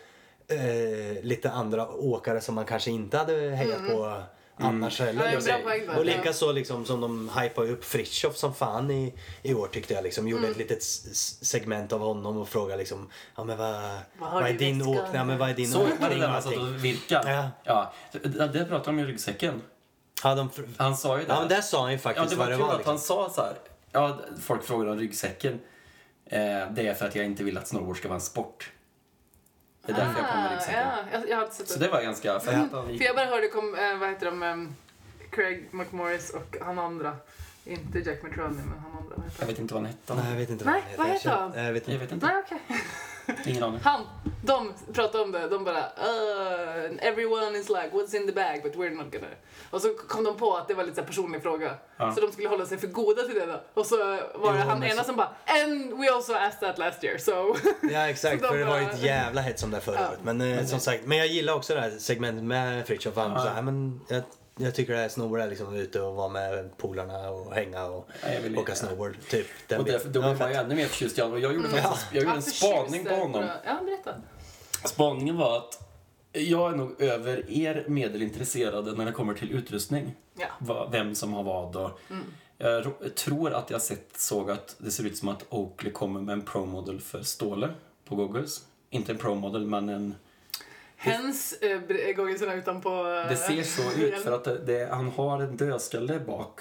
eh, lite andra åkare som man kanske inte hade hejat på annars Ja, heller. där. Och likaså liksom som de hypade upp Fritiof som fan i, i år tyckte jag. Liksom, gjorde ett litet segment av honom och frågade liksom, ja men vad, Vad vad är du din åkning? Ja, men vad är din Så var det åkning? där satt och virkade. Ja. Ja. Det, det pratade de om i ryggsäcken. Ja, de, Han sa ju det. ja men där sa han ju Ja, faktiskt det var vad det var. att Liksom. han sa så här. Ja, folk frågade om ryggsäcken. Eh, det är för att jag inte vill att snowboard ska vara en sport. Det är därför jag kom med Ah, ryggsäcken. Ja, jag, jag har sett Så det. det var ganska fett. han För jag bara hörde, kom, eh, vad heter de, em, Craig McMorris och han andra. Inte Jack McTroney, men han andra. Vad heter Jag han? vet inte vad han hette. Nej, jag vet inte Nej, vad Jag heter känner- han? Nej, Jag vet Jag inte. vet inte. Nej, okej. Ingen aning. Han, de pratade om det. De bara uh, everyone is like what's in the bag but we're not gonna. Och så kom de på att det var lite så här personlig fråga. Ja. Så de skulle hålla sig för goda till det då. Och så var Jo, det han men ena så- som bara and we also asked that last year so. Ja exakt, de för det var ju bara- ett jävla hets om det förra Ja. året. Men, eh, som sagt, men jag gillar också det här segmentet med Fritiof. Han Ja. så här, men jag, jag tycker det här snowboard är liksom ute och vara med polarna och hänga och Ja, jag åka snowboard. Typ. Den Och därför, då blev man ju ännu mer förtjust i honom. Och jag gjorde faktiskt jag gjorde en spaning på honom. Ja, berätta. Spaningen var att jag är nog över er medelintresserade när det kommer till utrustning. Ja. Vem som har vad och... Jag ro- tror att jag sett, såg att det ser ut som att Oakley kommer med en Pro-model för Ståle på goggles. Inte en Pro-model, men en... Hens äh, goggelsarna utanpå... eh, Det ser så ut för att det, det, han har en dödskalle bak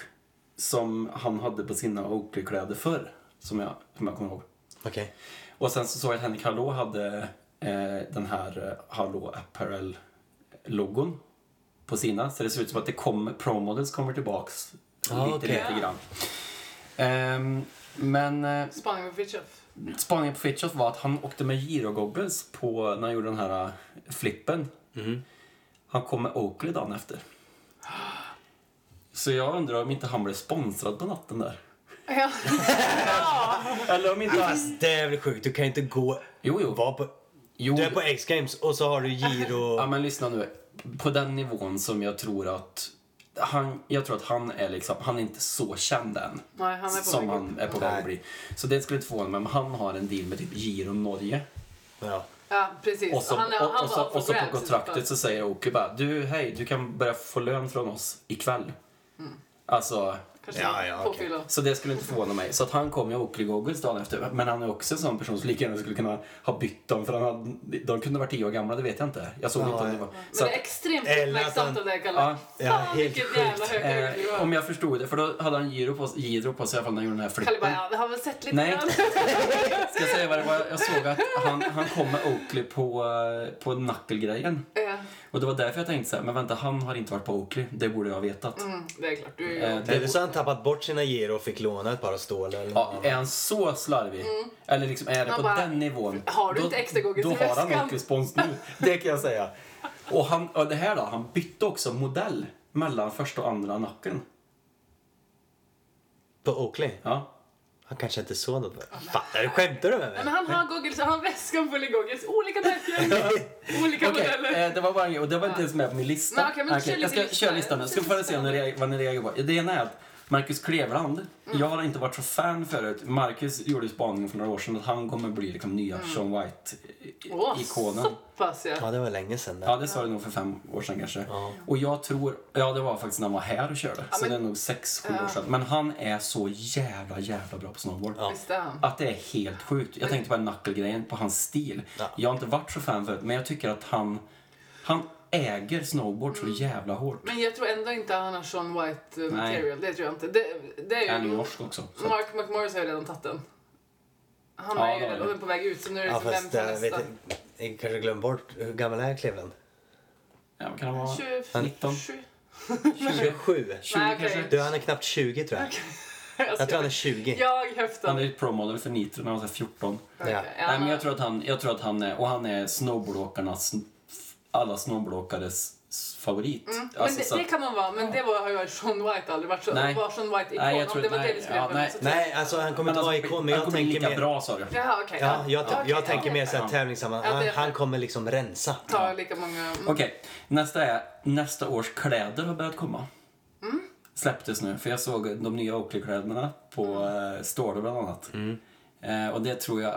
som han hade på sina Oakley-kläder förr, som jag, som jag kommer ihåg. Okej. Och sen så såg jag att Henrik Hallå hade eh, den här eh, Hallå Apparel-logon på sina. Så det ser ut som att det kommer, Pro Models kommer tillbaks Ah, lite, okej. lite grann. Ehm, men eh, Spaning på Fritiof. Spaningen på Fritiof var att han åkte med gyrogoggles på, när han gjorde den här eh, flippen. Mhm. Han kom med Oakley dagen efter. Så jag undrar om inte han blev sponsrad på natten där. Ja. Eller om inte han... Fast det är väl sjukt, du kan ju inte gå... Jo, jo. Vara på, jo du är på X-games och så har du giro... Ja men lyssna nu. På den nivån som jag tror att han, jag tror att han är liksom, han är inte så känd än. Nej, han är på som väg han är på väg att bli. Så det skulle inte förvåna mig, men han har en deal med typ Giro Norge. Ja. Ja, precis. Och så, han är, och, han och, så, och så på kontraktet så säger Oki bara, du hej, du kan börja få lön från oss ikväll. Alltså, Ja, ja, påfylla. så det skulle inte förvåna mig. Så att han kom ju Oakley Goggles dagen efter. Men han är också en sån person som lika gärna skulle kunna ha bytt dem. För han hade, de kunde vara tio år gamla, det vet jag inte. Jag såg Ja, inte om det var. Men Så det är extremt uppmärksamt av dig, Kalle. Ja. Ja, Fan, helt vilket sjukt. jävla det eh, om jag förstod det, för då hade han giro på, giro på sig i alla fall när han gjorde den här Kalle bara, flippen. ja, vi har väl sett lite Nej. grann. Ska jag säga vad det var? Jag såg att han, han kom med Oakley på, eh, på knuckle-grejen. Ja, Och det var därför jag tänkte så här, men vänta, han har inte varit på Oakley. Det borde jag ha vetat. mm, det är klart. Du är ju... Eh, så har han tappat bort sina giro och fick låna ett par stål eller Ja, något är han så slarvig? Eller liksom är det Han på bara, den nivån? "Har du då, inte extra Då har han väskan?" Oakley spons nu. Det kan jag säga. Och, han, och det här då, han bytte också modell mellan första och andra nacken. På Oakley? Ja. Han kanske inte såg något. Fattar du? Skämtar du med Nej, mig? men han har goggles, han har väskan full i goggles. Olika märken, olika Okej, modeller. eh, det var bara en grej, och det var inte ens med på min lista. Nej, okej, men kör jag lite ska lista. köra listan nu. Ska vi få se vad ni reagerar på. Det ena är att Marcus Kleveland. Jag har inte varit så fan förut. Marcus gjorde spaningen för några år sedan att han kommer bli liksom nya Sean Åh, White-ikonen. så pass ja. Ja, det var länge sedan. Ja, Där. det sa du nog för fem år sedan kanske. Ja. Och jag tror, ja det var faktiskt när han var här och körde. Ja, så men- det är nog sex, sju Ja. år sedan. Men han är så jävla, jävla bra på snowboard. Ja. Att det är helt sjukt. Jag tänkte på den knuckle-grejen, på hans stil. Ja. Jag har inte varit så fan förut, men jag tycker att han, han äger snowboard Mm. så jävla hårt. Men jag tror ändå inte att han har Sean White eh, Nej. material. Det tror jag inte. Det, det är Han är ju... norsk också. Så. Mark McMorris har ju redan tagit den. Han Ja, är ju det har redan han. på väg ut så nu är det Ja, liksom vem fast tar jag, vet, nästa. jag, jag kanske glömde bort, hur gammal är Cleveland? Ja, vad kan han vara? 27. 19. 27. 20 Nej, okej. kanske? Du, han är knappt 20 tror jag. Jag tror han är 20. Jag höften. Han är ett pro-model för Nitro när han var så här 14. Okej, Ja. Nej, men jag tror att han, jag tror att han är, och han är snowboardåkarnas, alla snowboardåkares favorit. Mm. Alltså, men så det, att- det kan man vara, men det var, har ju Sean White aldrig varit. Så, Nej. var Sean White ikon? Nej, jag tror- Om det var nej, det vi skulle ja, göra nej. Nej, alltså han kommer inte vara alltså, ikon, men han jag kommer tänker lika mer... bra sa du. Jaha, okej. Ja, jag, Okej, jag tänker ja. mer såhär Ja. tävlingssammanhang. Ja, det Han, han kommer liksom rensa. Ta lika många... Okej, nästa är nästa års kläder har börjat komma. Mm. Släpptes nu, för jag såg de nya Oakley-kläderna på Mm. Store bland annat. Eh, och det tror jag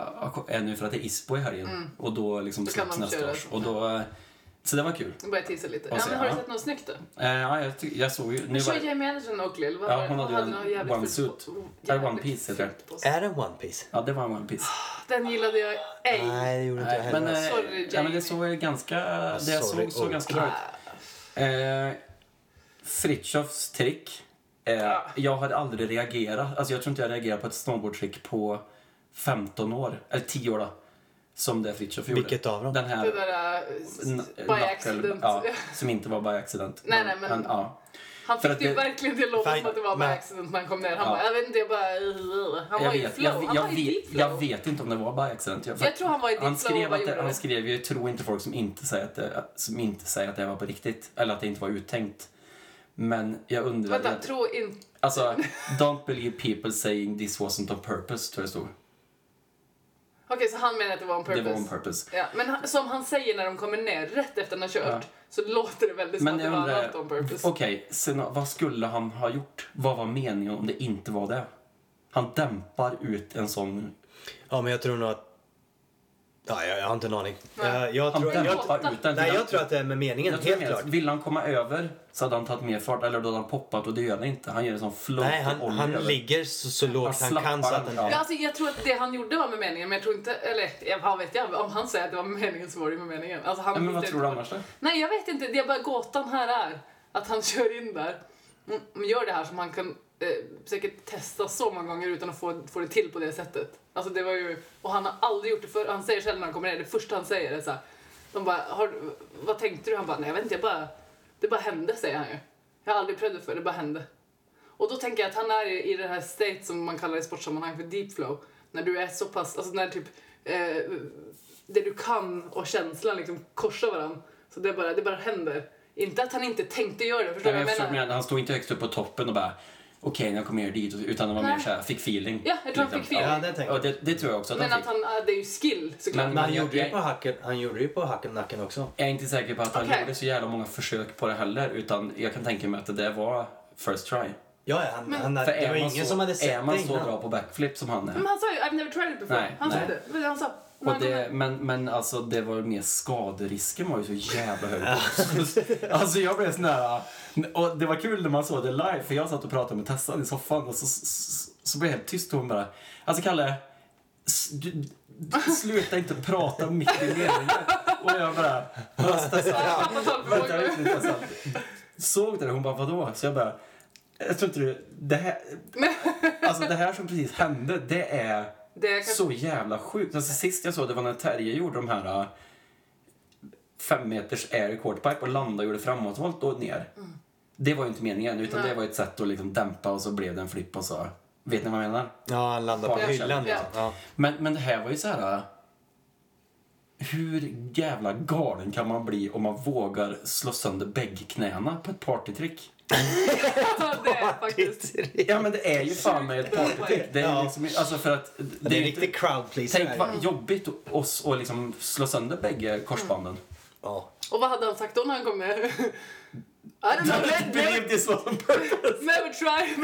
är nu för att det är ISPO i helgen. Och då liksom Mm. Släpps nästa års. Och då, eh, så det var kul. Jag börjar tisa lite. Och Ja, men har du sett något snyggt då? Eh, ja, jag, jag såg ju... Nu Nu kör Jamie Anderson eller vad Ja, hon hade ju en one suit. Eller one piece heter det. Är det One Piece? ja, det var en One Piece. Den gillade jag ej. Nej, det gjorde inte jag Nej, men, heller. eh, Sorry, ja, men det Jamie. såg ju ganska... Det jag sorry, såg såg ganska bra ut. Eh, Fritjofs trick. Eh, Ja. Jag hade aldrig reagerat. Alltså jag tror inte jag reagerat på ett snowboardtrick på 15 år. Eller 10 år då. Som det Fritjof gjorde. Vilket av dem? Den här... Det där uh, by accident. Ja, som inte var by accident. Nej, nej, men- Han, ja. Han För fick att det ju det- verkligen till att låta som att det var by accident när han kom ner. Han Ja. bara, jag vet inte, jag bara... Han Jag var i vet, flow. jag, han jag, var i vet, flow. jag vet inte om det var by accident. Jag, Jag tror han var i han skrev att det, Han det. skrev ju tro inte folk som inte säger att det, som inte säger att det var på riktigt. Eller att det inte var uttänkt. Men jag undrar... Vänta, tro inte... Alltså, don't believe people saying this wasn't on purpose, tror jag det stod. Okej, så han menar att det var on purpose? Det var on purpose. Ja, men han- som han säger när de kommer ner, rätt efter att han har kört, Ja. så låter det väldigt som Men att det var undrar, annat on purpose. okej, sen vad skulle han ha gjort? Vad var meningen om det inte var det? Han dämpar ut en sån... Ja, men jag tror nog att... Ja, jag, jag har inte en aning. Nej. Jag, jag, Han tror, Men jag, dämpar låta- ut den. nej, jag han- tror att det är med meningen, jag helt klart. Vill han komma över så hade han tagit mer fart, eller då hade han poppat och det gör han inte. Han gör en sån float Nej, han, han över. ligger så, så lågt han kan så att den... Ja, alltså, jag tror att det han gjorde var med meningen, men jag tror inte... Eller jag, vad vet jag? Om han säger att det var med meningen så var det med meningen. Alltså, han Ja, men vad tror du annars då? Nej, jag vet inte. Det är bara gåtan här är att han kör in där mm, och gör det här som han kan eh, säkert testa så många gånger utan att få, få det till på det sättet. Alltså det var ju, och han har aldrig gjort det förr. Han säger själv när han kommer ner, det första han säger är så här, de bara, har, vad tänkte du? Han bara, nej jag vet inte, jag bara, det bara hände säger han ju. Jag har aldrig prövat det för det bara hände. Och då tänker jag att han är i, i det här state som man kallar i sportsammanhang för deep flow. När du är så pass, alltså när typ eh, det du kan och känslan liksom korsar varandra. Så det bara, det bara händer. Inte att han inte tänkte göra det, förstår du vad jag menar? men han stod inte högst upp på toppen och bara okej, när jag kommer dit, utan det var mer såhär, fick feeling. Ja, jag tror han fick feeling. Ja, det jag. det, det tror jag också att Men han att fick. han, det är ju skill såklart. Men- Men han jag- gjorde ju jag- på hacken, han gjorde ju på hacken nacken också. Jag är inte säker på att han Okej. gjorde så jävla många försök på det heller, utan jag kan tänka mig att det där var first try. Ja, ja, han, Men- han, För det var är man ingen så, som hade sett är man det så innan. bra på backflip som han är, Men han sa ju I've never tried it before. Nej, han sa nej. det. Det var det han sa. Och det, men, men alltså det var mer skaderisken var ju så jävla hög. alltså jag blev sån där... Och det var kul när man såg det live för jag satt och pratade med Tessan i soffan och så, så, så blev jag helt tyst och hon bara... Alltså Kalle, du, du, sluta inte prata mitt i meningen. Och jag bara... Alltså, Tessan, vänta lite Tessan. Såg det? Hon bara vadå? Så jag bara... Jag tror inte du... Det här, alltså det här som precis hände, det är... Det kan... Så jävla sjukt. Alltså, sist jag såg det var när Terje gjorde de här äh, fem meters air quarterpipe och landade och gjorde framåtvolt och ner. Det var ju inte meningen utan Nej. det var ett sätt att liksom dämpa och så blev det en flipp och så. Vet ni vad jag menar? Ja, han landade på hyllan. Ja. liksom. Ja. Men, men det här var ju så här. Hur jävla galen kan man bli om man vågar slå sönder bäggknäna på ett partytrick? det är faktiskt... Ja men det är ju fan med ett partytrick. Det är Ja. liksom, alltså för att... Det är en riktig crowd pleaser. Tänk vad jobbigt oss att liksom slå sönder bägge korsbanden. Ja. Och vad hade han sagt då när han kom ner? I don't know, never, Believe never, this was on purpose. never try.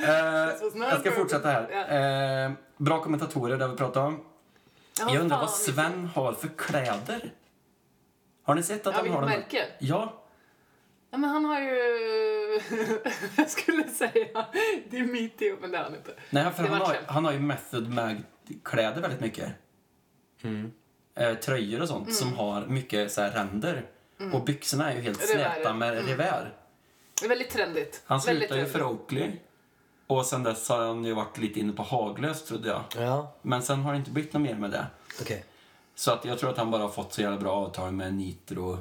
Eh, was not jag ska fortsätta här. Eh, bra kommentatorer, det har vi pratat om. Ja, jag undrar fan, vad Sven har för kläder. Har ni sett att Ja, han har de här- märke? Ja, Ja, men han har ju... jag skulle säga Dimitio, men det har han inte. Nej, för Det han har, skämt. han har ju Method Mag-kläder väldigt mycket. Mm. Eh, tröjor och sånt Mm. som har mycket så här ränder. Och byxorna är ju helt släta med mm. revär. Det är väldigt trendigt. Han slutade ju för Oakley. Och sen dess har han ju varit lite inne på Haglös trodde jag. Ja, Men sen har det inte blivit något mer med det. okej. Så att jag tror att han bara har fått så jävla bra avtal med Nitro.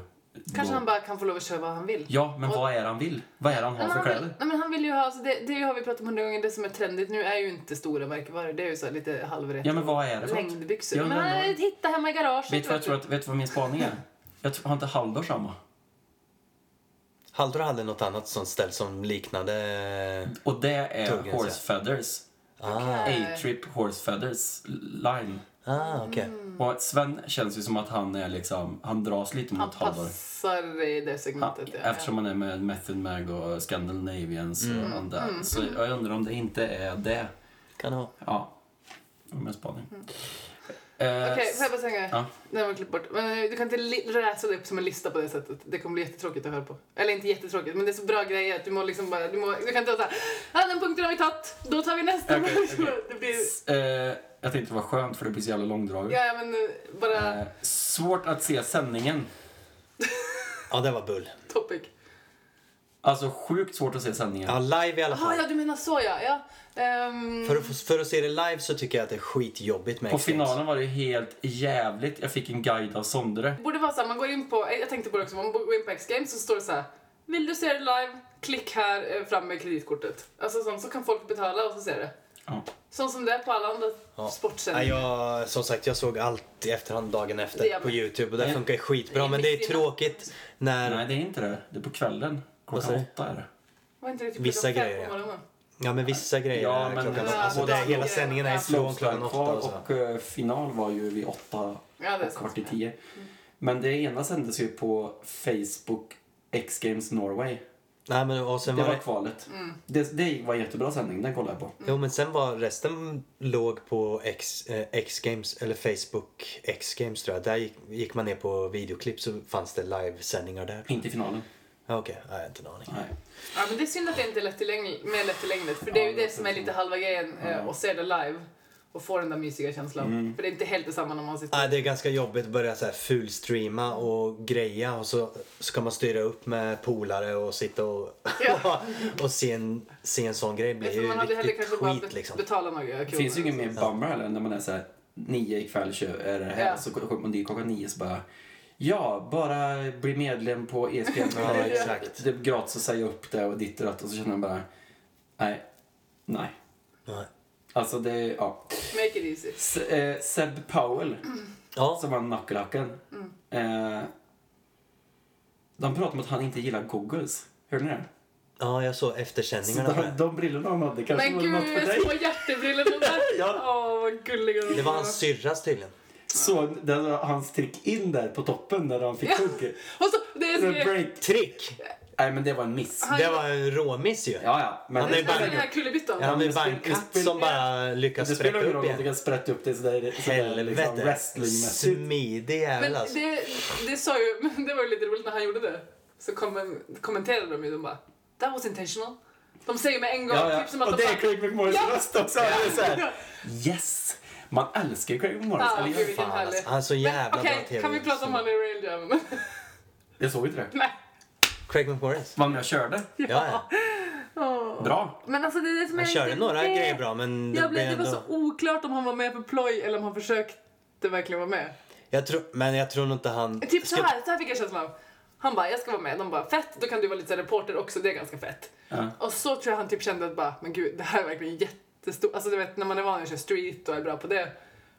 Kanske han bara kan få lov att köra vad han vill. Ja, men Och- vad är det han vill? Vad är det han har men för han, vill, kläder? nej, men han vill ju ha, alltså det, det har vi pratat om hundra gånger, det som är trendigt nu är ju inte stora märkesvaror, det är ju så här lite halvrätt. Ja, men vad är det för? Längdbyxor. Jag Men äh, hitta hemma i garaget. Vet du vad jag tror att, vet du vad min spaning är? Jag tror, har inte Haldor samma? Haldor hade något annat sånt ställ som liknade... Och det är Tuggen. Horse Feathers. Ah. A-Trip Horse Feathers line. ah okej. Mm. Och Sven känns ju som att han är liksom, han dras lite Han mot Haldor. passar i det Han, segmentet. ja. eftersom han är med Method Mag och Scandinavians Mm. och andra. Mm. Så jag undrar om det inte är det. Kan det vara. Ja, det var min spaning. Mm. Eh, Okej, får jag bara säga? Ja. Den var klippt bort. Men eh, du kan inte läsa det upp som en lista på det sättet. Det kommer bli jättetråkigt att höra på. Eller inte jättetråkigt, men det är så bra grejer att du må liksom bara... Du, må, du kan inte såhär, ja den punkten har vi tagit, då tar vi nästa. Okej, okej. det blir... eh, jag tänkte det var skönt för det blir så jävla långdraget. Ja, men bara Eh, svårt att se sändningen. Ja, det var bull. topic. Alltså sjukt svårt att se sändningen. Ja, live i alla Jaha, fall. ja du menar så ja. ja. Ehm, För, att, för att se det live så tycker jag att det är skitjobbigt med På finalen var det helt jävligt. Jag fick en guide av Sondre. Det borde vara så här, man går in på, jag tänkte på det också, man går in på X-Games så står det så här. Vill du se det live? Klick här eh, fram med kreditkortet. Alltså sånt, så kan folk betala och så ser det. Ja. Sånt som det är på alla andra Ja. Nej, sportsändningar. jag, som sagt, jag såg allt i efterhand dagen efter på. Youtube och det funkar skitbra. Det Men det är tråkigt när... Nej, det är inte det. Det är på kvällen. Klockan du? åtta är det. Var inte det typ Vissa klockan grejer, på ja. morgonen? Ja, men vissa grejer Ja, är men- klockan Ja, Alltså, det, hela grejer. sändningen är Ja. från klockan åtta och så. och eh, final var ju vid åtta Ja, och kvart i tio. Men det ena sändes ju på Facebook X Games Norway. Nej, men och sen Det var var det... kvalet. Mm. Det, det var en jättebra sändning, den kollade jag på. Jo, men sen var resten låg på X, eh, X-Games, eller Facebook X-Games tror jag. Där gick, gick man ner på videoklipp så fanns det livesändningar där. Inte i finalen. Ja, Okej, okay. jag har inte en aning. Nej. Ja, men det är synd att det inte är lättillgängligt, mer lättillgängligt. För det är ju Ja, det som är lite halva grejen, eh, Ja. att se det live. Och få den där mysiga känslan. Mm. För det är inte helt detsamma när man sitter... Nej, det är ganska jobbigt att börja så här fulstreama och greja och så ska man styra upp med polare och sitta och, Ja. och se, en, se en sån grej blir För ju man hade riktigt kanske bara skit liksom. betala några kronor. Det finns ju ingen mer bummer heller när man är så här nio ikväll är det här. Ja. Så kommer man dit klockan nio så bara Ja, bara bli medlem på ESPN. Ja, exakt. Det är gratis att säga upp det och ditt och datt och så känner man bara Nej, nej. Nej. Alltså det, ja. Make it easy. S- eh, Seb Powell, Ja, som var knucklehacken. Eh, de pratar om att han inte gillar googles. Hörde ni det? ja, jag såg Så eftersändningarna på de, de brillorna han hade kanske Men var gud, något för dig. små hjärtebrillor där. Ja. Åh, vad gulliga de Det var hans syrras tydligen. Så det var hans trick in där på toppen när han fick hugg. Och så, det är The så... break. Trick! Nej men det var en miss. Han- Det var en råmiss ju. Ja, ja. Men Han är bara- den här kullerbyttan. Ja, han är bara en katt som bara lyckas det spelar sprätta ingen upp roll om du igen. kan sprätta upp det sådär, sådär liksom wrestlingmässigt. Smidig Men jävel alltså. det, det sa ju, men det var ju lite roligt när han gjorde det. Så kom, kommenterade de ju, de bara That was intentional. De säger med en gång, Ja, ja. typ som att Och de det är Craig McMorris Ja. röst också. Så här, yes! Man älskar ju Craig McMorris. Ja, eller gud, Fan, alltså, han är så Men jävla okej, bra tv. kan vi prata om han i Rail Jam? Jag såg inte det. Nej. Craig McMorris? Var med och körde. Ja, ja. Åh. Bra. Men alltså det är det som Han körde lite- några det- grejer bra men det Jag blev blev, det var ändå... så oklart om han var med för ploj eller om han försökte verkligen vara med. Jag tror, men jag tror nog inte han... Typ så här, så här fick jag känslan av. Han bara, jag ska vara med. De bara, fett, då kan du vara lite reporter också, det är ganska fett. Ja. Och så tror jag han typ kände att bara, men gud, det här är verkligen jättestort. Alltså du vet, när man är van att köra street och är bra på det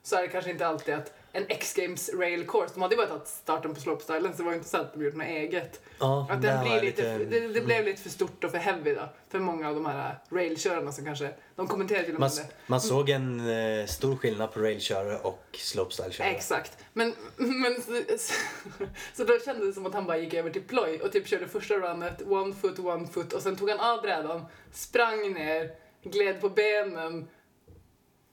så är det kanske inte alltid att en X-Games rail course. De hade ju bara tagit starten på slopestylen så det var ju inte så att de gjort något eget. Ja, Att den blir lite, lite- det, det blev lite för stort och för heavy då. För många av de här railkörarna som kanske, de kommenterade till och Man, med det. man såg en eh, stor skillnad på railkörare och slopestyle-körare. Exakt. Men, men så, så då kändes det som att han bara gick över till ploj och typ körde första runnet, one foot, one foot och sen tog han av brädan, sprang ner, gled på benen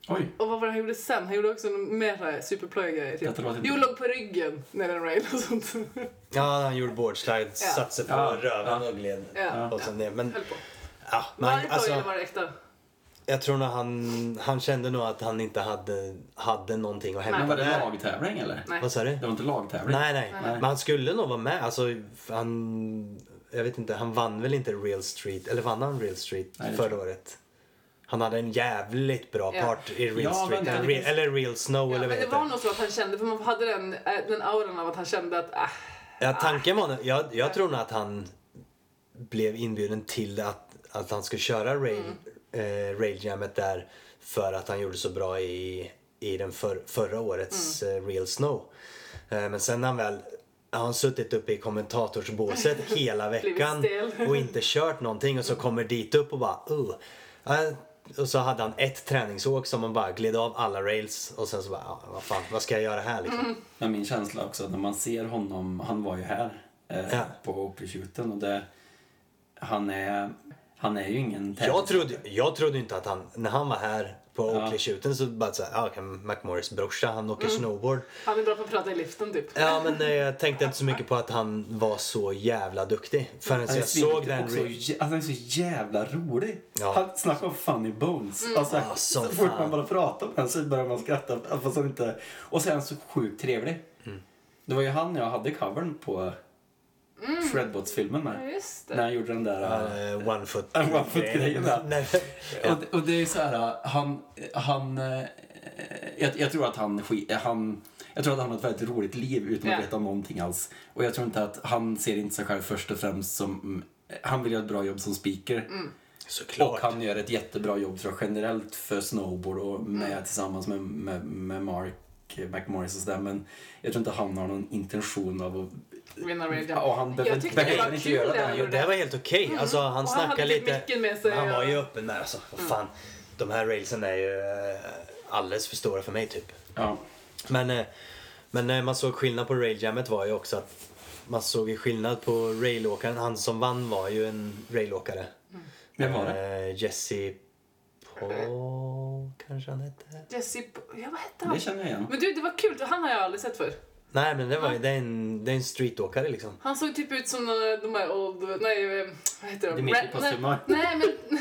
Oj. och vad var det han gjorde sen? Han gjorde också mer superploj-grejer. Typ. Inte- Jo, låg på ryggen ner en rail och sånt. Ja, han gjorde boardslide, Ja. satte sig på Ja, röven ja. och gled. Ja. Och sen ner. Men, Höll på. ja, men alltså, var det äkta? jag tror nog han, han kände nog att han inte hade, hade någonting att hämta Men var det lagtävling eller? Nej. Vad sa du? Det var inte lagtävling? Nej, nej, Nej. Men han skulle nog vara med. Alltså, han, jag vet inte, han vann väl inte Real Street, eller vann han Real Street Nej, förra tror året? Han hade en jävligt bra Ja. part i Real Ja, Street, men Real, eller Real Snow Ja, eller men vad det heter var nog så att han kände, för man hade den, äh, den auran av att han kände att äh, Ja, tanken var nog, jag, jag tror nog att han blev inbjuden till att, att han skulle köra rail, Mm. eh, railjammet där för att han gjorde så bra i, i den för, förra årets Mm. eh, Real Snow. Eh, men sen när han väl har han suttit uppe i kommentatorsbåset hela veckan och inte kört någonting och så kommer dit upp och bara uh. Och så hade han ett träningsåk som man bara gled av alla rails och sen så bara, ja, vad fan, vad ska jag göra här liksom? Men min känsla också att när man ser honom, han var ju här eh, Ja. på Oakley-shooten och det, han är, han är ju ingen Jag trodde, jag trodde inte att han, när han var här på Ja. Oakley shooten så bara såhär, ja McMorris brorsa, han åker snowboard. han är bra på att prata i liften typ. Ja men eh, jag tänkte inte så mycket på att han var så jävla duktig. Förrän jag såg den... också, alltså, han är så jävla rolig. Ja. Han snackar om funny bones. Alltså, Ah, så fort man bara pratar med honom så börjar man skratta. Fast han inte... Och så är han så sjukt trevlig. Mm. Det var ju han jag hade covern på Shredbots-filmen Ja, med. just När han gjorde den där... Uh, one foot. Ja, one foot-grejen, ja. Nej, Och, och det är så här, han... han eh, jag, jag tror att han, han... Jag tror att han har ett väldigt roligt liv utan att Ja. veta någonting alls. Och jag tror inte att han ser inte sig själv först och främst som... mm, Han vill göra ett bra jobb som speaker. Mm. Och Såklart. han gör ett jättebra jobb tror jag generellt för snowboard och med, Mm. tillsammans med, med, med Mark McMorris och sådär. Men jag tror inte han har någon intention av att... Vinna rail Ja, han behöver, det var inte kul göra det det. han gör det var helt okej. Alltså han Och han snackade lite. med sig. Han var ju öppen där alltså. Vad fan. De här railsen är ju eh, alldeles för stora för mig typ. Ja. Men, eh, men när man såg skillnad på railjammet var ju också att man såg ju skillnad på railåkaren. Han som vann var ju en railåkare. Vem var det? Eh, Jesse Paul kanske han hette? Jesse... Ja, vad hette Det han? känner jag igen. Men du, det var kul. Han har jag aldrig sett för. Nej men det var ju, det är en, det är en streetåkare liksom. Han såg typ ut som de här old... Nej, eh, vad heter de? Dimitri Postumar. Nej, nej, men...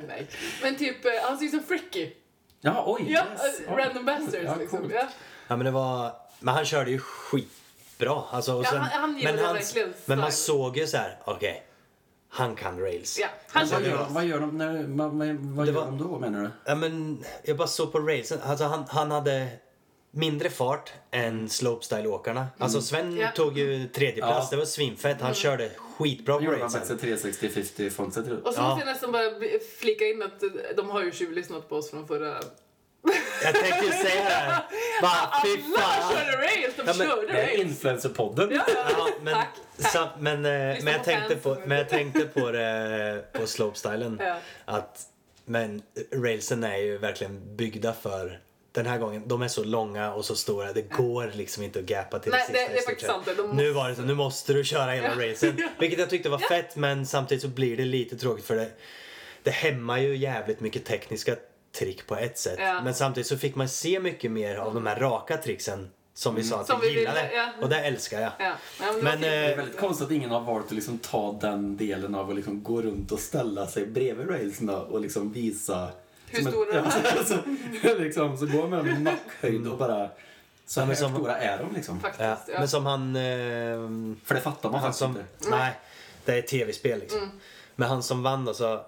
nej. Men typ, eh, han såg ut som Fricky. Ja, oj! Ja, yes. eh, Oj. Random Bastards Ja, liksom. Ja. Ja men det var, men han körde ju skitbra. Alltså, och Ja, sen, han- han gillade men, verkligen men man såg ju så här, okej. han kan rails. Ja, han Vad gör, bra. vad gör de, när, vad, vad, vad Det gör var- de då menar du? Ja, men jag bara såg på railsen. Alltså, han, han hade mindre fart än slopestyle-åkarna. Alltså Sven Ja. tog ju tredje plats. Ja. Det var svinfett. Han körde skitbra på Gjorde railsen. faktiskt 360-50 fondset Och så Ja. måste jag nästan bara flika in att eh, de har ju tjuvlyssnat på oss från förra... Jag tänkte ju säga det här. Bara, fy Alla körde rails! De Ja, men körde Det är rails! influencerpodden. Ja, ja. Men, Tack, tack. men, eh, men, jag tänkte på, men jag tänkte på det på slopestylen. Ja. Att, men railsen är ju verkligen byggda för den här gången. De är så långa och så stora. Det går liksom inte att gappa till Nej, det sista det är faktiskt sant. De måste- Nu var det så, nu måste du köra hela Ja. racen. Vilket jag tyckte var fett men samtidigt så blir det lite tråkigt för det, det hämmar ju jävligt mycket tekniska trick på ett sätt. Ja. Men samtidigt så fick man se mycket mer av de här raka tricksen som vi sa att Som vi gillade. ville, ja. Och det älskar jag. Ja. Ja, men det Men, kul. Det är eh, väldigt konstigt att ingen har valt att liksom ta den delen av att liksom gå runt och ställa sig bredvid railsen och liksom visa Hur de är. ja, så, liksom, så går man med nackhöjd och bara så Ja, här som- stora är de liksom. Faktiskt. Ja, Ja. men som han... ehm, För det fattar man faktiskt som, inte. nej, det är tv-spel liksom. Mm. Men han som vann då så...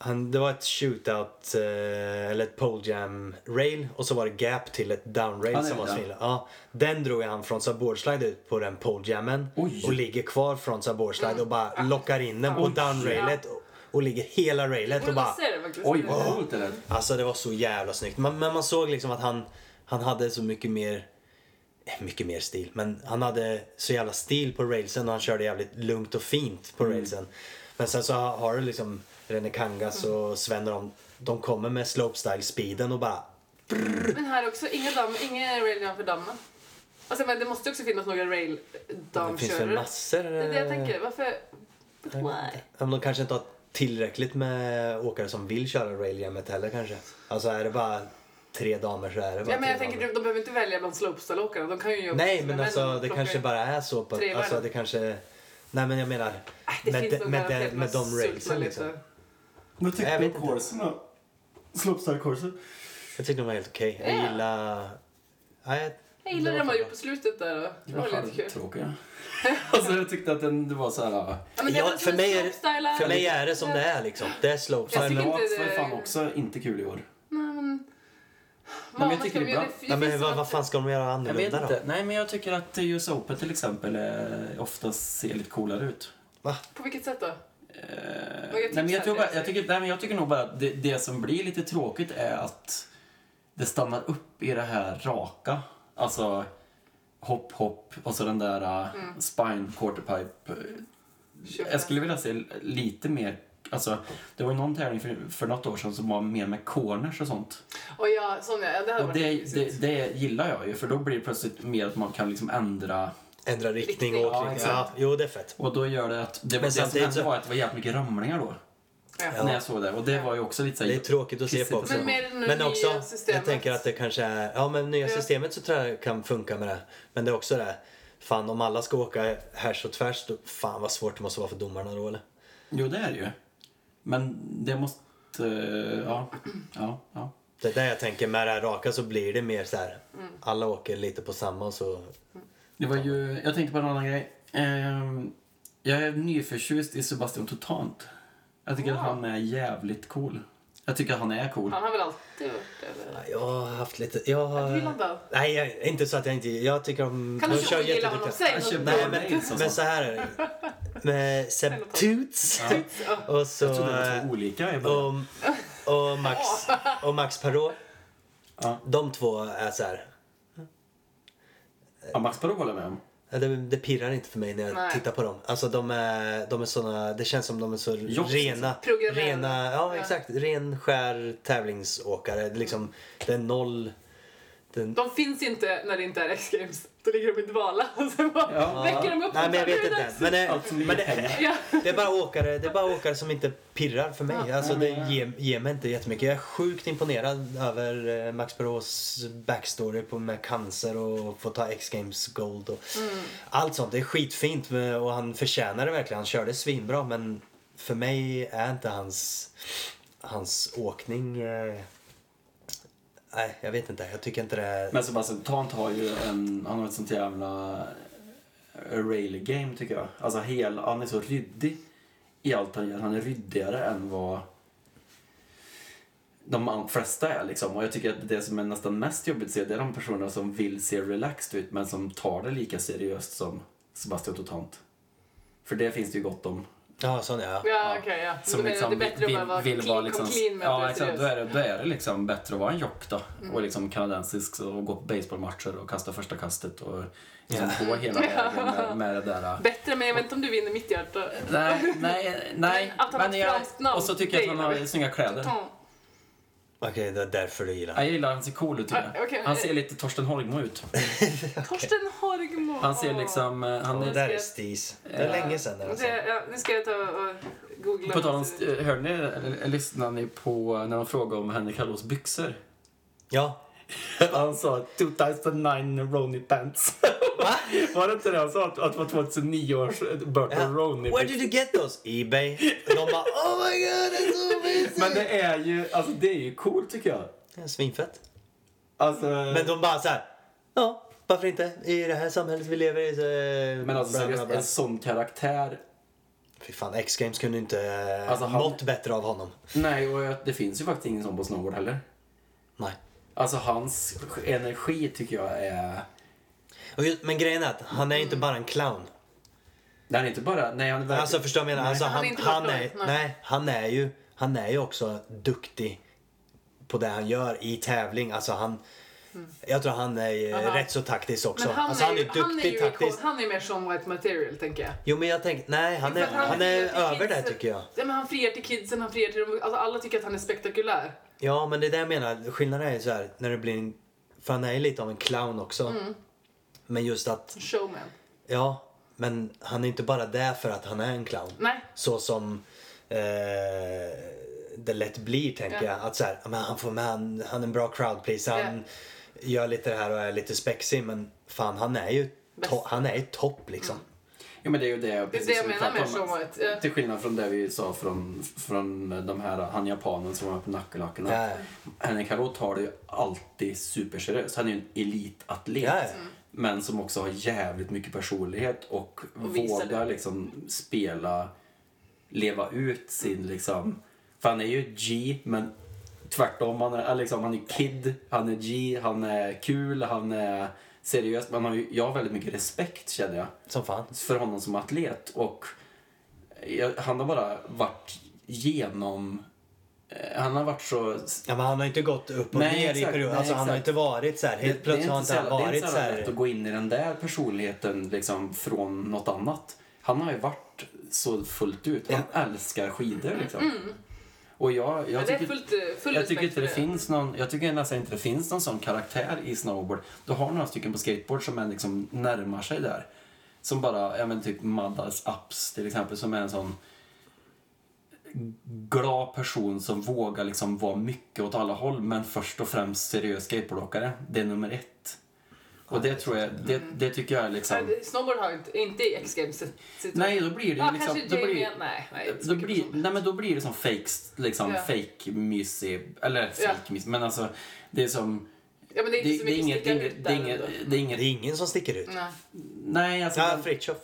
Han, det var ett shootout, eh, eller ett pole jam rail och så var det gap till ett down rail som var snilla. Ja, den drog han från boardslide ut på den pole jammen Oj. och ligger kvar från boardslide Mm. och bara lockar in den på down railet och, ligger hela railet och bara... Oj, vad coolt det där. Alltså det var så jävla snyggt. Man, men man såg liksom att han, han hade så mycket mer mycket mer stil. Men han hade så jävla stil på railsen och han körde jävligt lugnt och fint på railsen. Men sen så har du liksom René Kangas och Sven och de, de kommer med slopestyle-speeden och bara Men här också, inga dam, ingen railgun för dammen. Alltså, men det måste ju också finnas några rail Det finns väl damkörare. massor. Det är det jag tänker. Varför? But why? De kanske inte har tillräckligt med åkare som vill köra railjammet heller kanske. Alltså är det bara tre damer så är det bara Ja, men jag tre tänker, damer. de behöver inte välja bland slopestyle-åkarna. De kan ju jobba Nej men alltså det kanske bara är så på... Alltså det kanske... Nej men jag menar Det med, finns de, med, de, med de railsen liksom. lite. Vad tyckte Jag du om coursen då? Slopestyle-coursen? Jag tyckte de var helt okej. Jag gillar... Nej, Jag gillar Det det var fan gjort på slutet där. då. Det Det var var lite kul. halvtråkiga. alltså jag tyckte att den, det var så här... Ja, var för mig är för mig är det som det är liksom. Det är Jag slopestyle. Final inte var det- fan också inte kul i år. Nej, men... men jag tycker ska det är vi- bra. det Ja, men vad, vad fan ska de göra Jag annorlunda då? Nej, men jag tycker att US Open till exempel eh, oftast ser lite coolare ut. Va? På vilket sätt då? Eh, nej, men jag, tror bara, jag, tycker, nej, men jag tycker nog bara att det, det som blir lite tråkigt är att det stannar upp i det här raka. Alltså hopp, hopp och så den där uh, spine quarterpipe. Jag skulle vilja se lite mer Alltså, det var ju någon tävling för, för något år sedan som var mer med corners och sånt. Och ja, sån ja. Det Och det, det, det gillar jag ju, för då blir det plötsligt mer att man kan liksom ändra. Ändra riktning Riktning. och Ja, åkning. exakt. Ja, jo det är fett. Och då gör det att... Det, var Men det som hände så- var att det var jävligt mycket ramlingar då. Ja. När jag såg det. Och det var ju också lite så här- Det är tråkigt att se på. Men med det Men nya också, systemet. jag tänker att det kanske är, ja men nya Ja. systemet så tror jag kan funka med det. Men det är också det, fan om alla ska åka härs och tvärs, då, fan vad svårt det måste vara för domarna då eller? Jo, det är det ju. Men det måste... Ja, ja, ja. Det är där jag tänker, med det här raka så blir det mer så här. Alla åker lite på samma och så, Det var ju... Jag tänkte på en annan grej. Ehm, jag är nyförtjust i Sebastian Totant. Jag tycker att Wow. han är jävligt cool. Jag tycker att han är cool. Han har väl alltid varit det? eller? jag har haft lite, jag har... Du gillar inte han? Nej, jag, inte så att jag inte, jag tycker om... Kan du kör inte gilla honom? Säg. Nej men, men så här är det. Med Seb. Toots Ja. och så... Jag trodde det var två olika i början. och, och Max, och Max Perrault. Ja. De två är så här. Ja, Max Parot håller jag med om. Ja, Det, det pirrar inte för mig när jag Nej. tittar på dem. Alltså de är, de är såna, det känns som de är så Jox, rena, Programmerade. rena, ja Ja. exakt, ren skär tävlingsåkare. Det, är liksom, det är noll, den, De finns inte när det inte är X-games. Då ligger de i dvala och sen bara Ja. väcker de upp Nej men jag vet det inte. dags. Men det, men det, det, är bara åkare, det är bara åkare som inte pirrar för mig. Ja. Alltså det ger, ger mig inte jättemycket. Jag är sjukt imponerad över eh, Max Perraults backstory på, med cancer och få ta X-games gold och Mm. allt sånt. Det är skitfint och han förtjänar det verkligen. Han körde svinbra men för mig är inte hans, hans åkning... Nej, jag vet inte. Jag tycker inte det är... Men Sebastian Tant har ju en, han har ett sånt jävla eh, rail game tycker jag. Alltså hel, han är så ryddig i allt han gör. Han är ryddigare än vad de flesta är liksom. Och jag tycker att det som är nästan mest jobbigt att se det är de personerna som vill se relaxed ut men som tar det lika seriöst som Sebastian Totant. För det finns det ju gott om. Ja, sån ja. Ja, okej, ja. Som är liksom det bättre vill, att bara vill vara liksom, kom clean med ja, är exakt, då är det, då är det liksom bättre att vara en jock då. Och liksom kanadensisk och gå på baseballmatcher och kasta första kastet och liksom gå hela vägen med, med det där. Bättre, men jag vet inte om du vinner mitt hjärta. Nej, nej, nej. Att han har Men ett jag, franskt namn, och så tycker jag att han har snygga kläder. Okej, det är därför du gillar. Jag gillar han ser cool ut Ah, okej. Han ser lite Torsten Holmmo ut. Torsten Horgmo. Han ser liksom, eh, han Det är... där är stis. Det är Ja. länge sedan alltså. Det, ja, nu ska jag ta och googla. På tal om, st- hörde ni, eller lyssnade ni på när de frågade om Henrik Hallås byxor? Ja. Han sa 2009 Ronny pants. Va? Var det inte det han sa? Att, att det var 2009 års Burton ja. Ronny Where did you get those? Ebay. De bara oh my god, det är så amazing. Men det är ju, alltså det är ju coolt tycker jag. Det är svinfett. Alltså, Men de bara så här. Ja, varför inte? I det här samhället vi lever i så... eh, men alltså seriöst, en sån karaktär. Fy fan, X-Games kunde inte eh, Alltså, han- mått bättre av honom. Nej, och det finns ju faktiskt ingen sån på snowboard heller. Nej. Alltså hans energi tycker jag är... Just, men grejen är att han är inte bara en clown. Den är inte bara... Nej, han är verkligen... Alltså förstår du vad jag menar? Alltså, Han är han, inte han, bara är, nej. nej, han är ju han är ju också duktig på det han gör i tävling. Alltså han, Jag tror han är eh, Aha. rätt så taktisk också. Men han, alltså, är, han är ju- han är duktig ju taktiskt. han är mer som white material, tänker jag. Jo men jag tänker, nej han är, att han är till över kidsen. det tycker jag. Ja, men han friar till kidsen, han friar till dem. Alltså, alla tycker att han är spektakulär. Ja men det är det jag menar, skillnaden är ju så här när det blir en, för han är ju lite av en clown också. Mm. Men just att, Showman. ja, men han är inte bara där för att han är en clown. Nej. Så som eh, det lätt blir tänker Ja. jag. Att så här, ja, men han får med, han, han är en bra crowd please. Han gör lite det här och är lite spexig men fan han är ju to- han är topp liksom. Ja, men det är ju det, Det är precis det jag som vi menar med showman. Ja. Till skillnad från det vi sa från, från de här, han japanen som var på Nackalackorna. Ja. Henrik Harrow tar det ju alltid superseriöst. Han är ju en elitatlet. Ja, ja. Men som också har jävligt mycket personlighet och, Och vågar det. liksom spela, leva ut sin liksom... För han är ju G, men tvärtom. Han är, liksom, han är kid, han är G, han är kul, han är seriös. Man har ju, jag har väldigt mycket respekt känner jag Som fan. för honom som atlet. Och jag, han har bara varit genom... eh, Han har varit så... Ja, men han har inte gått upp och Nej, ner exakt, i perioder. nej, Alltså, han har inte varit så här. Helt plötsligt har han inte så varit det är inte så så jävla lätt här. att gå in i den där personligheten liksom, från något annat. Han har ju varit så fullt ut. Han älskar skidor liksom. Och jag, jag det tycker, fullt, eh, full jag tycker inte det för finns någon, jag tycker nästan inte det finns någon sån karaktär i snowboard. Du har några stycken på skateboard som är liksom närmar sig där. Som bara, ja men typ Maddas Ups till exempel, som är en sån glad person som vågar liksom vara mycket åt alla håll men först och främst seriös skateboardåkare. Det är nummer ett. Och det tror jag, det, det tycker jag är liksom... Snowboard har inte, inte i X-Games. Nej, då blir det Ja, liksom... kanske Då blir, nej, nej. då blir, nej men då blir det som fake, liksom Ja. fake mysig, eller Ja. fake mysig, men alltså det är som... Ja, men det är inte Det, så det är mycket inget, det är inget, det är inget, det är inget, Det är ingen som sticker ut. Nej. nej alltså... Ja, Fritiof.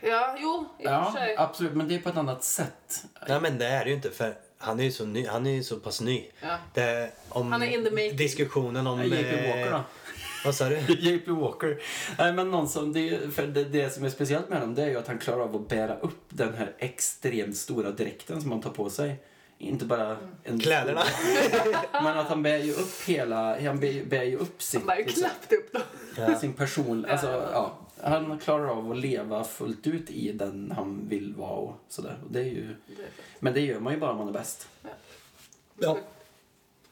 Ja, jo, i och för ja, sig. absolut, men det är på ett annat sätt. Nej men det är det ju inte för han är ju så, ny, han är ju så pass ny. Ja. Det, om Han är in the making. Diskussionen om... JP eh, Walker då? Vad sa du? JP Walker. Nej men någon som, det, för det, det som är speciellt med honom det är ju att han klarar av att bära upp den här extremt stora dräkten som han tar på sig. Inte bara en Kläderna. Men att han bär ju upp hela, han bär, bär ju upp sitt, Han bara liksom, klappt upp dem. Sin person, alltså ja. Han klarar av att leva fullt ut i den han vill vara och sådär. Och det är ju, men det gör man ju bara om man är bäst. Ja.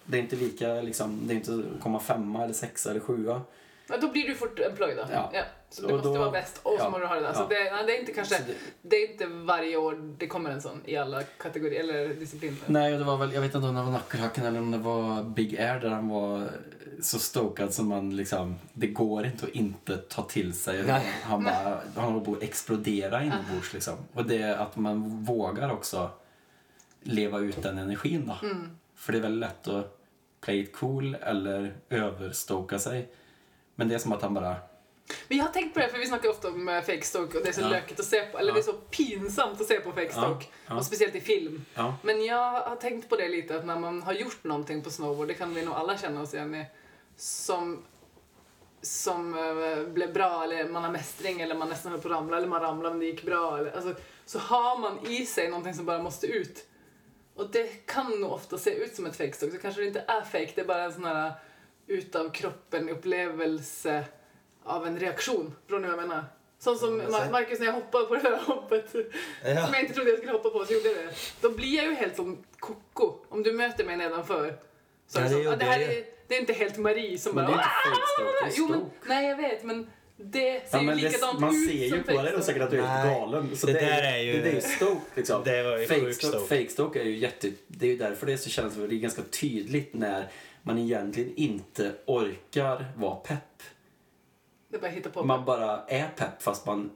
Det är inte lika liksom, det är inte komma femma eller sexa eller sjua. Ja, då blir du fort employed då. Ja. Så du Och måste då- vara bäst och så ja. må du ha det där. Så Ja. det, nej, det är inte kanske, det- det är inte varje år det kommer en sån i alla kategorier eller discipliner. Nej, och det var väl, jag vet inte om det var Nackelhacken eller om det var Big Air där han var så stokad som man liksom, det går inte att inte ta till sig. Nej. Han bara, han håller på att explodera inombords liksom. Och det är att man vågar också leva ut den energin då. För det är väldigt lätt att play it cool eller överstoka sig. Men det är som att han bara, Men jag har tänkt på det, för vi snackar ofta om eh, fake stoke och det är så Ja. lökigt att se på, eller Ja. det är så pinsamt att se på fake stoke. ja. Och speciellt i film. Men jag har tänkt på det lite, att när man har gjort någonting på snowboard, det kan vi nog alla känna oss igen i, som, som eh, blev bra, eller man har mästring, eller man nästan höll på att ramla, eller man ramlade men det gick bra. Eller, alltså, så har man i sig någonting som bara måste ut. Och det kan nog ofta se ut som ett fake stoke, så kanske det inte är fake, det är bara en sån här utav kroppen upplevelse av en reaktion. Förstår ni vad jag menar? Som som jag Ma- säger. Marcus när jag hoppade på det där hoppet. Ja. Som jag inte trodde jag skulle hoppa på så gjorde jag det. Då blir jag ju helt som koko. Om du möter mig nedanför. Så Ja, är det det, som, gjorde ah, det här är, det är inte helt Marie som Men bara... det är inte fake det är Jo, men, nej jag vet men det ser Ja, ju likadant man ut ser ju på dig då säkert att du är helt galen. Så det det, där är, är ju- Det, det är ju stoke liksom. Det var ju fake stoke, stoke. fake stoke är ju jätte... Det är ju därför det så känns det är ganska tydligt när man egentligen inte orkar vara pepp. Det bara hitta på. Man bara är pepp fast man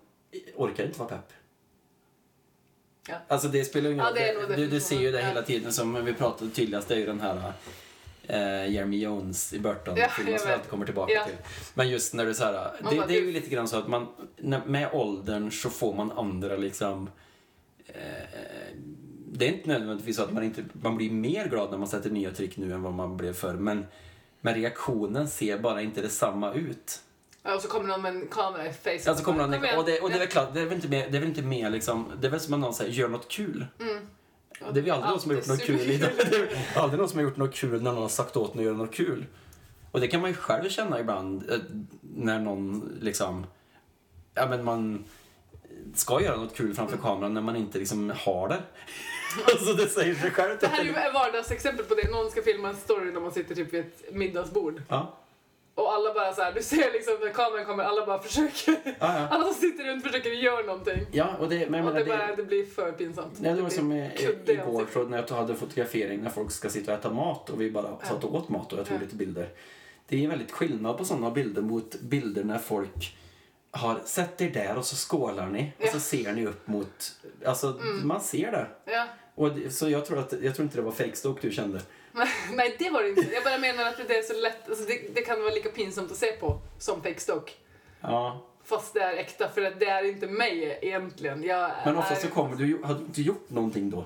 orkar inte vara pepp. Ja. Alltså det spelar ingen Ja, roll. nog du, du ser ju det Ja. hela tiden som vi pratade tydligast det är ju den här eh, Jeremy Jones i Burton Ja, filmen jag som vi alltid kommer tillbaka Ja. till. Men just när du så här, det, bara, det är ju lite grann så att man när, med åldern så får man andra liksom eh, det är inte nödvändigtvis så att man inte man blir mer glad när man sätter nya tryck nu än vad man blev förr men men reaktionen ser bara inte detsamma ut. Ja, och så kommer någon med en kamera i face. Alltså kommer någon, och, det, och det är Ja. väl klart, det är väl inte mer, det är väl inte mer liksom, det är väl som att någon säger gör något kul. Mm. Det är väl aldrig någon som har gjort något kul det. är aldrig någon som har gjort något kul när någon har sagt åt en att göra något kul. Och det kan man ju själv känna ibland eh, när någon liksom, ja men man ska göra något kul framför kameran när man inte liksom har det. alltså det säger sig självt. Det här är ju ett vardagsexempel på det. Någon ska filma en story när man sitter typ vid ett middagsbord. Ja. Och alla bara så här, du ser liksom när kameran kommer, alla bara försöker. Ja, ja. Alla som sitter runt försöker göra någonting. ja, och det, men Och menar, det, bara, det blir för pinsamt. Nej, det var blir som i igår så när jag hade fotografering när folk ska sitta och äta mat och vi bara satt och åt mat och jag tog Ja. lite bilder. Det är väldigt skillnad på sådana bilder mot bilder när folk har sett er där och så skålar ni och Ja. så ser ni upp mot, alltså man ser det. Ja. Och det, så jag tror, att, jag tror inte det var fejkstock du kände. Nej, det var det inte. Jag bara menar att det är så lätt, alltså det, det kan vara lika pinsamt att se på som stock. Ja. Fast det är äkta, för att det är inte mig egentligen. Jag Men ofta är... så kommer du, hade du inte gjort någonting då?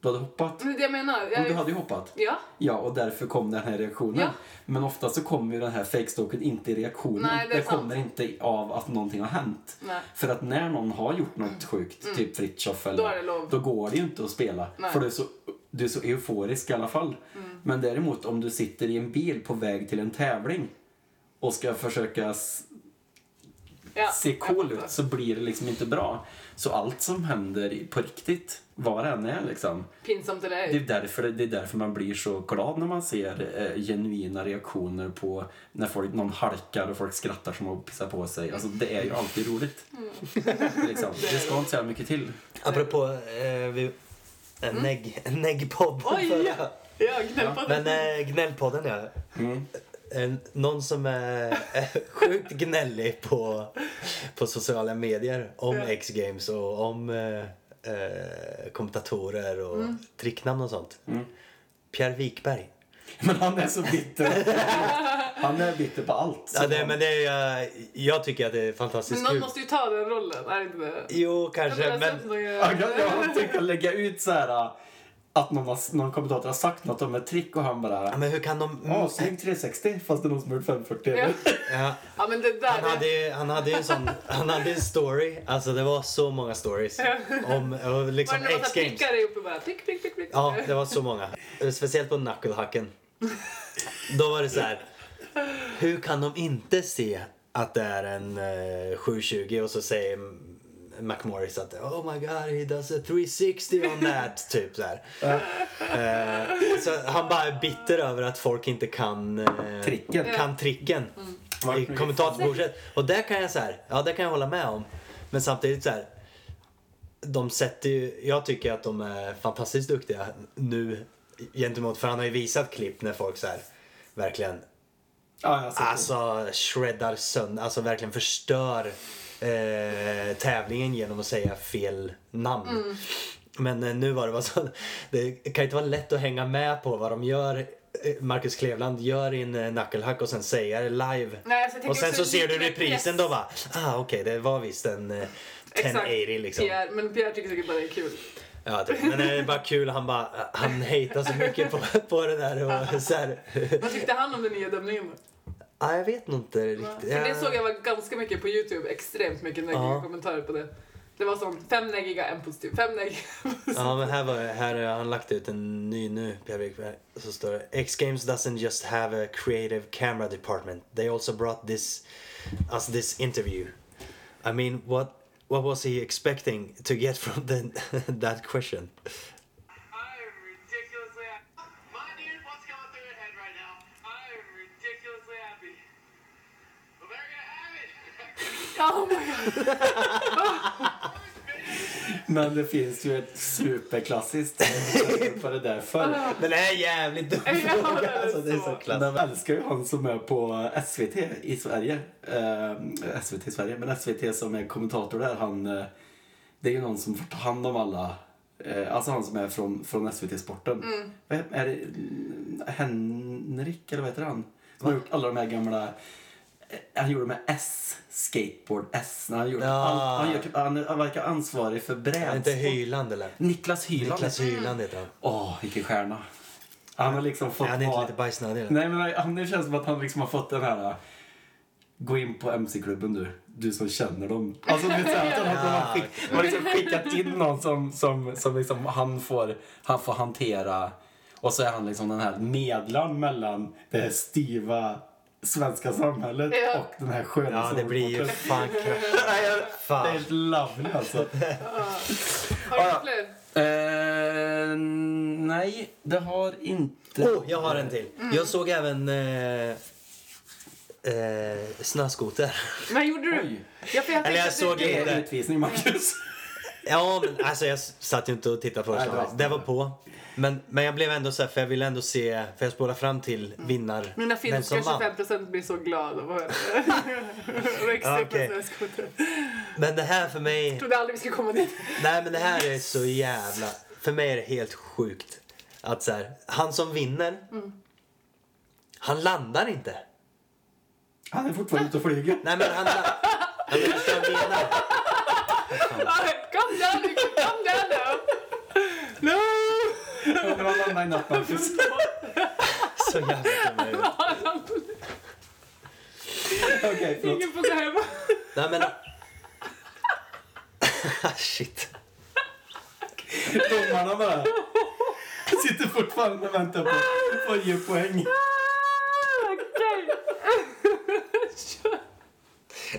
Du hade hoppat? Men det jag menar. Jag... Men du hade ju hoppat. Ja. Ja, och därför kom den här reaktionen. Ja. Men ofta så kommer ju den här fejkstocken inte i reaktionen. Nej, det det sant. kommer inte av att någonting har hänt. Nej. För att när någon har gjort något sjukt, typ Fritiof eller... Då det. Då går det ju inte att spela. Nej. För du är, så, du är så euforisk i alla fall. Mm. Men däremot om du sitter i en bil på väg till en tävling och ska försöka Ja, se cool ut så blir det liksom inte bra. Så allt som händer på riktigt, vad det än är liksom. Pinsamt är det. Det är, därför, det är därför man blir så glad när man ser eh, genuina reaktioner på när folk, någon halkar och folk skrattar som att pissa på sig. Alltså, det är ju alltid roligt. Mm. liksom. Det ska inte säga mycket till. Apropå eh, vi, en, negg, en neggpodd. Oj! Ja, gnäll på Men eh, gnällpodden ja. Mm. En, någon som är sjukt gnällig på, på sociala medier om Ja. X-games och om eh, eh, kommentatorer och tricknamn och sånt. Mm. Pierre Wikberg. Men han är så bitter. Han är bitter på allt. Ja, det, men det är, jag, jag tycker att det är Men fantastiskt någon kul. måste ju ta den rollen, är det inte det? Jo, kanske. Jag Men, jag, jag tänkt att lägga ut så här att någon, har, någon kommentator har sagt något om ett trick och han bara ja, men hur kan de... Ja, snygg 360 fast det är någon som har gjort 540. Ja. Ja, Ja, men det där... han hade ju han hade ju en sån... Han hade en story. Alltså det var så många stories. Om och Var liksom det några prickar uppe bara? Prick, prick, prick, prick. Ja, det var så många. Speciellt på knucklehacken. Då var det så här. Hur kan de inte se att det är en eh, 720 och så säger McMorris att Oh my god, he does a 360 on that. typ så här. Eh, så han bara är bitter över att folk inte kan eh, Tricken. Kan tricken Mm. i kommentatorsbordet. Och där kan jag så här, ja det kan jag hålla med om. Men samtidigt så här. De sätter ju, jag tycker att de är fantastiskt duktiga nu gentemot, för han har ju visat klipp när folk så här verkligen Ja, jag det. Alltså shreddar sönder, alltså verkligen förstör eh, tävlingen genom att säga fel namn. Men eh, nu var det bara så, det kan inte vara lätt att hänga med på vad de gör. eh, Marcus Klevland gör i en eh, knucklehack och sen säga det live. Nej, alltså, och sen också så ser du reprisen press. då bara, ah okej det var visst en eh, 1080 liksom. Pierre, men Pierre tycker säkert bara det är kul. Ja, men det är bara kul, han bara, han hatar så mycket på, på det där och så här. Vad tyckte han om den nya dömningen? Ja, jag vet nog inte riktigt. För det såg jag var ganska mycket på Youtube, extremt mycket neggiga Ja. kommentarer på det. Det var som fem neggiga, en positiv, fem positiv. Ja, men här, var, här har han lagt ut en ny nu, Pierre Wikberg. Så står det X-Games doesn't just have a creative camera department. They also brought this, us this interview. I mean, what, what was he expecting to get from the, that question? Oh my god! Men det finns ju ett superklassiskt på det där för Den är jävligt dum fråga. Alltså, det är så. så klass. Man älskar ju han som är på SVT i Sverige. Eh, SVT i Sverige, men SVT som är kommentator där, han... Eh, det är ju någon som får ta hand om alla. Eh, alltså han som är från, från SVT-sporten. Vad är- Är det mm, Henrik, eller vad heter han? Som har gjort alla de här gamla... Han gjorde med S, skateboard S. Han, gjorde Ja. allt, han, gör typ, han, han verkar ansvarig för Är brädsport. inte Hyland eller? Niklas Hyland. Niklas Hyland heter han. Åh, vilken stjärna. Han har liksom fått Är han inte vara- lite bajsnödig? Nej men han, det känns som att han liksom har fått den här... äh, Gå in på MC-klubben du, du som känner dem. Alltså det är att han, har skick, man liksom skickat in någon som, som, som liksom han, får, han får hantera. Och så är han liksom den här medlaren mellan det här styva svenska samhället Ja. och den här sköna Ja, det blir ju fan krasch. Jag- Det är helt lovely alltså. Har du fler? Eh, nej, det har inte... Oh, jag har en till. Jag såg även eh, eh, snöskoter. Men gjorde du? Oj. Ja, för jag Eller jag såg det- Det inte. är utvisning, Marcus. Ja, men alltså jag satt ju inte och tittade på Nej, det. det var- Det var på. Men, men jag blev ändå så här, för jag ville ändå se, för jag spolade fram till vinnar... Mina vem finska som vann. 25% blir så glada av att höra snöskoter. Men det här för mig, Trodde aldrig vi skulle komma dit. nej men det här är så jävla, för mig är det helt sjukt. Att så här, han som vinner, han landar inte. Han är fortfarande ute och flyger. Nej men han, la- han är förstår vad jag menar. Come down, Nico, come down now. No! Han landade i natt, Marcus. Så jävla dum Okej, förlåt. Ingen får gå hem. Nej men... Shit. Domarna bara sitter fortfarande och väntar på att ge poäng. Okej.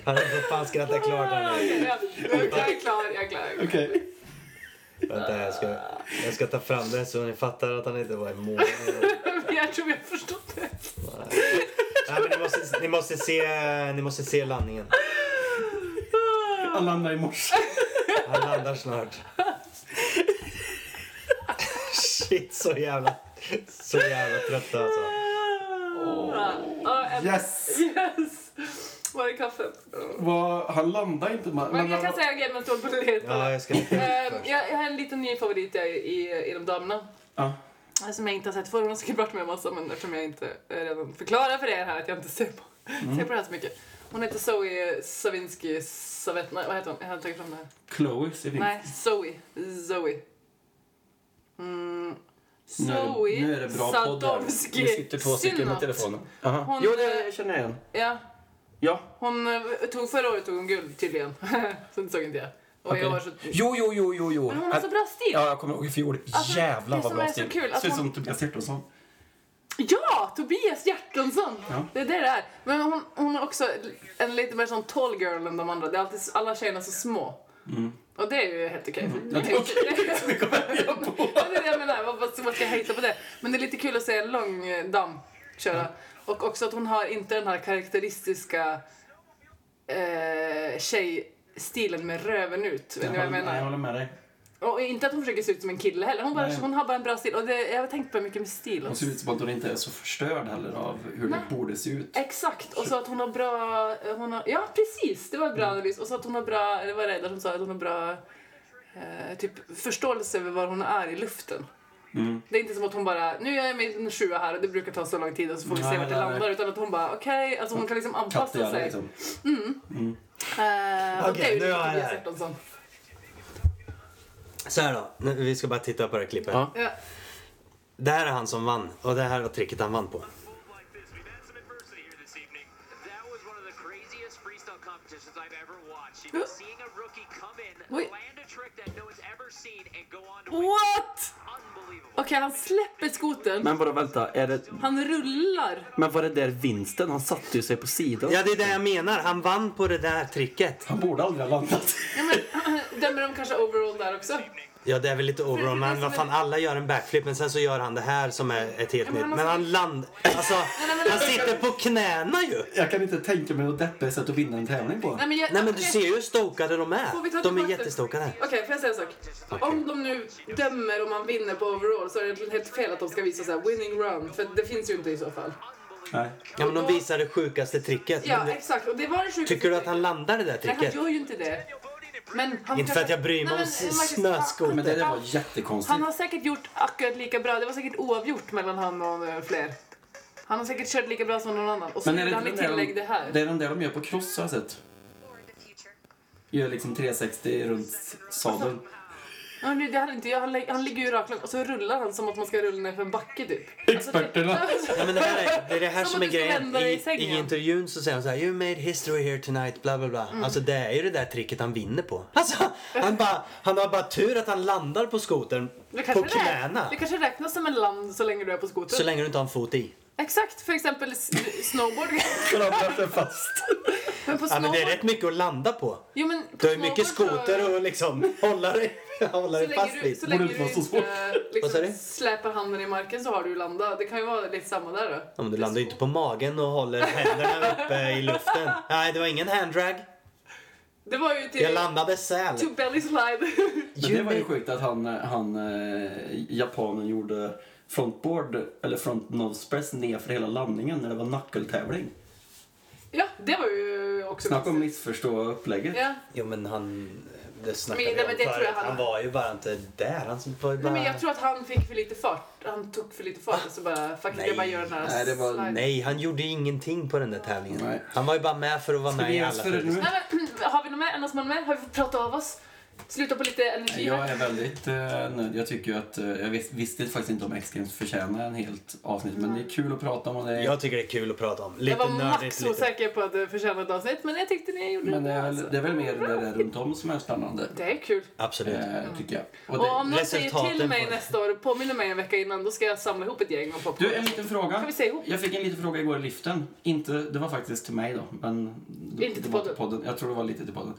Han har för fan skrattat klart. Jag är klar, jag är klar. Okej. Vänta, jag ska, jag ska ta fram det så ni fattar att han inte var i mål. Jag tror vi har förstått det. Nej, men ni, måste, ni, måste se, ni måste se landningen. Han landade i morse. Han landar snart. Shit, så jävla, så jävla trött alltså. En- Yes! Yes! Är kaffet? Han landade inte. Men, Men jag kan säga medan du håller på det. Ja, jag ska... Ehm, jag, jag har en liten ny favorit i, i, i de damerna. Ja. Som jag inte har sett förr. Hon har säkert varit med en massa men eftersom jag inte eh, redan förklarar för er här att jag inte ser på, ser på det här så mycket. Hon heter Zoe Savinsky Savet... Nej, vad heter hon? Jag har tagit fram det här. Chloe vi. Nej, Zoe. Zoe. Mm. Nu är det- Zoe nu är det bra podd här. Sadowski Det sitter två stycken med telefonen. Hon, jo, det känner jag igen. Ja, Ja. hon eh, tog förra året tog hon guld tydligen. så det såg inte jag. Och okej. jag var så... Jo, jo, jo, jo, jo. Men hon har så bra stil. Ja, jag kommer ihåg i fjol. Alltså, Jävlar vad bra stil. kul, Ser ut hon- som Tobias Hjertonsson. Ja, Tobias Hjertonsson! Ja. Det är det det är. Men hon, hon är också en lite mer sån tall girl än de andra. Det är alltid, alla tjejerna är så små. Och det är ju helt okej. Mm. Ja, det är okej. På. Ja, det är det jag menar. Vad, ska jag hejta på det? Men det är lite kul att se en lång eh, dam köra. Och också att hon har inte den här karaktäristiska eh, tjejstilen med röven ut. Jag Nej, jag menar? håller med dig. Och inte att hon försöker se ut som en kille heller. Hon, bara, Nej. hon har bara en bra stil. Och det, jag har tänkt på mycket med stil. Hon ser ut som att hon inte är så förstörd heller av hur Nej. det borde se ut. Exakt, och så att hon har bra... Hon har, ja, precis, det var en bra analys. Och så att hon har bra, det var Reidar som sa att hon har bra eh, typ, förståelse över var hon är i luften. Mm. Det är inte som att hon bara, nu är jag med i en sjua här och det brukar ta så lång tid och så får vi se Nej, vart det nej, nej. landar. Utan att hon bara, okej, alltså hon kan liksom anpassa sig. liksom. Eh, och Okej, det är ju nu har jag Tobias det här. Hjertonsson. Så här då, nu, vi ska bara titta på det här klippet. Ja. Ja. Det här är han som vann och det här var tricket han vann på. What? Okej, han släpper skoten. Men bara vänta, är det... Han rullar. Men var det där vinsten? Han satte ju sig på sidan. Ja, det är det jag menar. Han vann på det där tricket. Han borde aldrig ha landat. Ja, men, dömer de kanske overall där också? Ja, det är väl lite overall, men vad fan, alla gör en backflip, men sen så gör han det här som är ett helt nytt. Men han så- land... Alltså, han sitter på knäna ju! Jag kan inte tänka mig något deppigare sätt att vinna en tävling på. Nej, men, jag, Nej men du ser ju hur stokade de är. De är jättestokade. Okej, får jag säga en sak? Om de nu dömer om man vinner på overall så är det helt fel att de ska visa så här winning run. För det finns ju inte i så fall. Nej. Ja men de visar det sjukaste tricket. Ja, exakt. Och det var det sjukaste. tycker du att han landar det där Nej, han tricket? gör ju inte det. Men han Inte för att jag bryr mig om snöskoter. Men det där var jättekonstigt. han har säkert gjort akkurat lika bra. Det var säkert oavgjort mellan han och eh, fler. Han har säkert kört lika bra som någon annan. Och så Men är gjorde det han i tillägg det de, här. det är den där de gör på cross har jag sett. Gör liksom 360 runt sadeln. Ja, men det, hade inte, jag, han, lä- han ligger ju raklång och så rullar han som att man ska rulla ner för en backe typ. Experterna. Alltså, Ja, men det, här är, det är det här Som som att är du ska grejen. vända dig i I, sängen. I intervjun så säger han så här You made history here tonight, bla bla bla. Mm. Alltså det är ju det där tricket han vinner på. Alltså han, bara, han har bara tur att han landar på skotern det på knäna. det kanske räknas som en land så länge du är på skoter. Så länge du inte har en fot i. Exakt, för exempel s- snowboard. Klamrar fast. men på Ja, men det är rätt mycket att landa på. Jo, men på Du har ju mycket snowboard så- skoter och liksom hålla dig, Så dig fast du, vid. så Borde länge inte du vara så svårt. inte sa liksom, släpar handen i marken så har du landat. Det kan ju vara lite samma där då. Ja, men du landar ju inte på magen och håller händerna uppe i luften. Nej, det var ingen handdrag. Det var ju till... Jag landade säl. To belly slide. Men det var ju sjukt att han, han eh, japanen gjorde frontboard, eller front nose press ner för hela landningen när det var knuckle-tävling. ja, det var ju också Snacka om missförstå upplägget. Ja. Jo, men han... Det snackade Men- vi men om det tror förut. jag han- Han var ju bara inte där. Han var ju bara... Nej, men jag tror att han fick för lite fart. Han tog för lite fart och så bara, fuck Nej. jag bara gör den här Nej, det var-. Nej, han gjorde ingenting på den där tävlingen. Nej. Han var ju bara med för att vara Ska med i alla för? Nej, men, har vi mer? Någon som har något mer? Har vi fått prata av oss? Sluta på lite energi Jag är väldigt eh, nöjd. Jag tycker att, eh, jag vis, visste faktiskt inte om X-Games förtjänar en helt avsnitt, men det är kul att prata om och det är, Jag tycker det är kul att prata om. Lite Jag var nördigt. max Lite... osäker på att det förtjänade ett avsnitt, men jag tyckte ni gjorde men det är, väl, alltså. det är väl mer det där runt om som är spännande. Det är kul. Absolut. Eh, tycker jag. Och Och om det, någon säger resultaten till mig på- nästa år, påminner mig en vecka innan, då ska jag samla ihop ett gäng och popcorn. du, en liten fråga. Kan vi säga ihop? Jag fick en liten fråga igår i liften. Inte, det var faktiskt till mig då, men det, Inte till det var podden. podden. Jag tror det var lite till podden.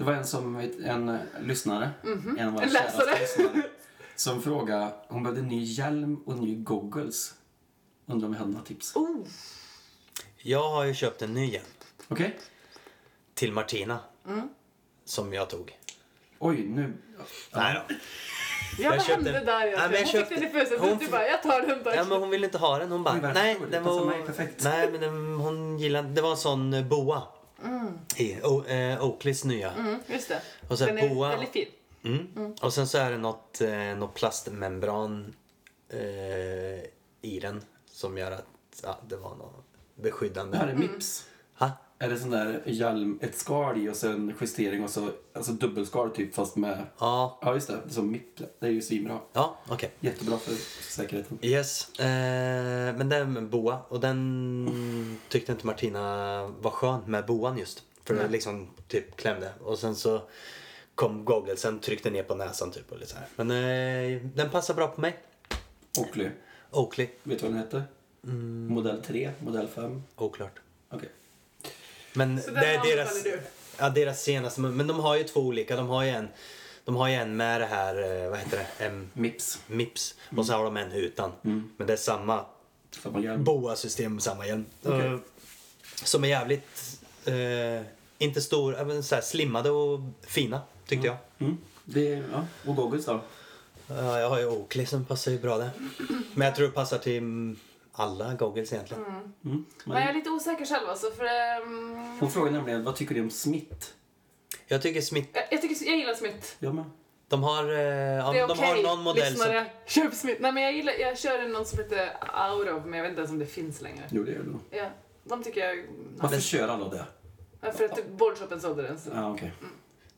Det var en som, en eh, lyssnare, en av våra En käraste läsare. lyssnare, som frågade, hon behövde ny hjälm och ny goggles. Undrar om jag hade några tips. Oh, Jag har ju köpt en ny hjälm Okej? till Martina. Mm. Som jag tog. Oj, nu... Nej då. ja, vad köpte- hände där Nej, egentligen? men jag Hon köpte- fick den i födelsedagspresent hon du bara, jag tar den tack. Ja, men hon ville inte ha den. Hon bara, nej, den var... Nej, men den, hon gillade Det var en sån eh, boa. I o, eh, Oakleys nya. Mm, just det. Och sen den är boa. väldigt fin. Mm. Och sen så är det något, eh, något plastmembran eh, i den som gör att ja, det var något beskyddande. Det här är Mips. Ha? Är det sån där hjälm, ett skal i och sen justering och så alltså dubbelskal typ fast med... Ja, Ja just det, det är som Mip. Det är ju svinbra. ja okej. Jättebra för säkerheten. Yes. Eh, men det är med boa och den tyckte inte Martina var skön med boan just. För det liksom typ klämde. Och sen så kom gogglesen, tryckte ner på näsan typ och lite så här. Men eh, den passar bra på mig. Oakley. Oakley. Vet du vad den heter? Mm. Modell 3, modell 5. Oklart. Okej. Men Så det är deras, du? ja, deras senaste. Men de har ju två olika. De har ju en, de har ju en med det här, eh, vad heter det, M, Mips. Mips. Och så har de en utan. Mm. Men det är samma Samma hjälm. boa-system, samma hjälm. Okej. Eh, Som är jävligt, eh, inte stor, men så här slimmade och fina tyckte jag. Mm. Det är, ja. Och goggles då? Ja, jag har ju Oakley som passar ju bra det. Men jag tror det passar till mm, alla goggles egentligen. Mm. Men jag är lite osäker själv alltså, för... ehm, Hon frågar nämligen, vad tycker du om Smith? Jag tycker Smith, jag, jag, tycker, jag gillar Smith. Jag med. de har, eh, ja, Det de okej, har någon modell som... lyssnare. Köp Smith. Nej men jag gillar, jag kör någon som heter Aurov, men jag vet inte ens om det finns längre. Jo, det gör du nog. Ja, de tycker jag... Varför kör alla det? Ja, för att boardshopen sålde den. Så. Ja, okej.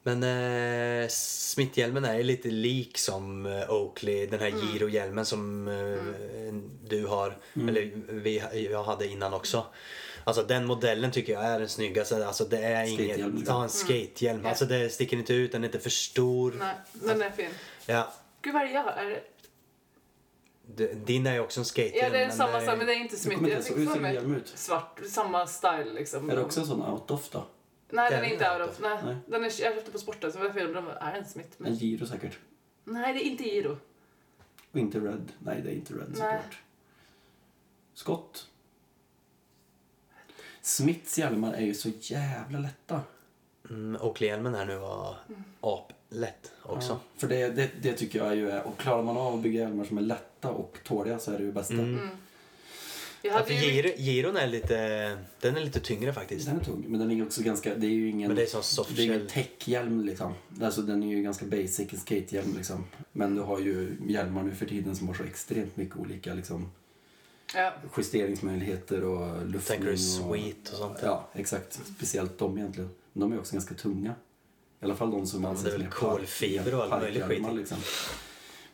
Men eh, Smith-hjälmen är ju lite lik som eh, Oakley, den här Mm. Giro-hjälmen som eh, du har, eller vi, jag hade innan också. Alltså den modellen tycker jag är den snyggaste. Alltså det är inget, ja en skatehjälm. Ja. Alltså det sticker inte ut, den är inte för stor. Nej, den är fin. Ja, Gud vad är det jag har? Är det... din är ju också en skatehjälm. Ja, det är men samma, det sak, men det är inte Smith. Jag fick hur för ser mig hjälm ut. svart, samma style liksom. Är det också en sån out-off då? Nej, den är inte out of. Nej. Nej. Den är, jag köpte på sporten så var jag fel. Den Är den Smith? En Men... Giro säkert. Nej, det är inte Giro. Och inte Red. Nej, det är inte Red såklart. Skott. Smiths hjälmar är ju så jävla lätta. Mm, Oakley-hjälmen här nu var aplätt också. Ja, för det, det, det tycker jag ju är... Och klarar man av att bygga hjälmar som är lätta och tåliga så är det ju bästa. Mm. Ja, hade för ju... Giro, Giron är lite, den är lite tyngre faktiskt. Den är tung, men den är också ganska... Det är ju ingen... Men det är som soft det är ingen techhjälm liksom. Alltså den är ju ganska basic, en skatehjälm liksom. Men du har ju hjälmar nu för tiden som har så extremt mycket olika liksom Ja. justeringsmöjligheter och luftning Tänker du sweet och sånt? Ja, exakt. Speciellt de egentligen. De är också ganska tunga. I alla fall de som Ja, men det är väl kolfiber och allt möjligt parkhjälmar, skit. Liksom.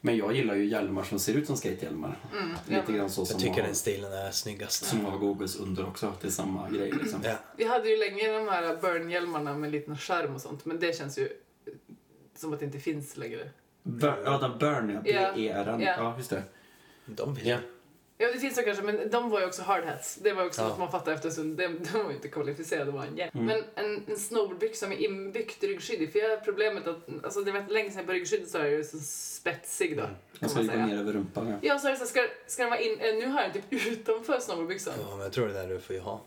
Men jag gillar ju hjälmar som ser ut som skatehjälmar. Mm, Lite grann så som Jag tycker har, den stilen är snyggast. som har goggles under också. Det är samma grej liksom. Ja. Vi hade ju länge de här burn-hjälmarna med liten skärm och sånt, men det känns ju som att det inte finns längre. Bur- ja, den Burn ja. Ja. B-E-R-N. Ja. Ja, just det. De vill Ja. Ja, det finns det kanske, men de var ju också hard hats. Det var också Ja. något man fattade efter en. De, de var ju inte kvalificerade, de var en hjälp. Mm. Men en, en snowboardbyxa med inbyggt ryggskydd för jag har problemet att, alltså det var länge sedan på ryggskyddet så är ju så spetsig då. Man Kan ska man ju gå ner över rumpan. Ja. Ja, så är det så ska, ska den vara in, eh, nu har jag den typ utanför snowboardbyxan. Ja, men jag tror det där du får ju ha.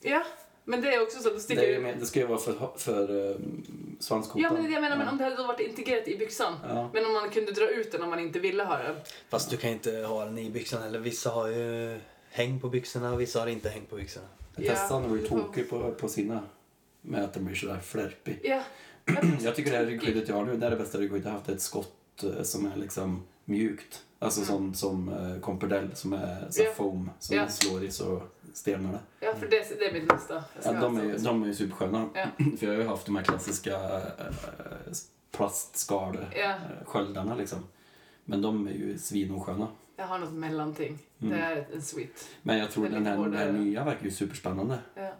Ja, men det är också så, då sticker Det, är, det ju med- det ska ju vara för, för um, svanskotan. Ja, men det är det jag menar, men Ja. om det hade varit integrerat i byxan. Ja. Men om man kunde dra ut den om man inte ville ha den. Fast du kan inte ha den i byxan. Eller vissa har ju häng på byxorna och vissa har inte häng på byxorna. Ja, Tessan var ju tokig på, på sina. Med att den blir sådär flärpig. Ja. Jag tycker det här ryggskyddet jag har nu, det är det bästa ryggskyddet jag har haft. Ett skott eh, som är liksom mjukt. Alltså som, som uh, Comperdell som är så Ja. foam. Som Ja. slår i så stelnar det. Ja, för det, det är mitt nästa. Ja, de, är, sånt. ju- de är ju supersköna. Ja. För jag har ju haft de här klassiska äh, plastskal Ja. äh, sköldarna liksom. Men de är ju svinosköna. Jag har något mellanting. Mm. Det är en sweet. Men jag tror Den är här, den här nya verkar ju superspännande. Ja.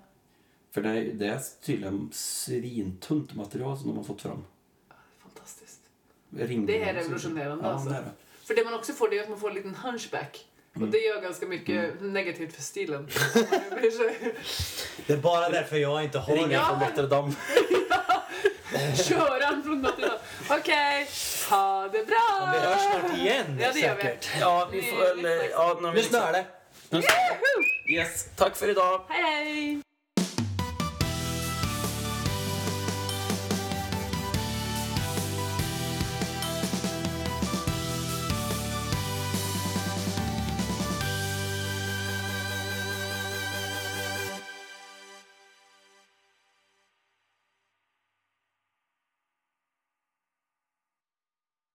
För det är, det är tydligen svintunt material som de har fått fram. Fantastiskt. Ringbror Det är revolutionerande, ja, alltså. Det är det. För det man också får det är att man får en liten hunchback. Och Mm. det gör ganska mycket negativt för stilen. Det är bara därför jag inte har Ringa från Notre Dame. Köran från Notre Dame. Okej, ha det bra! Vi hörs snart igen Ja, det gör vi. Ja, vi får eh, Ja, när vi Nu snöar det. Yes, tack för idag. Hej hej!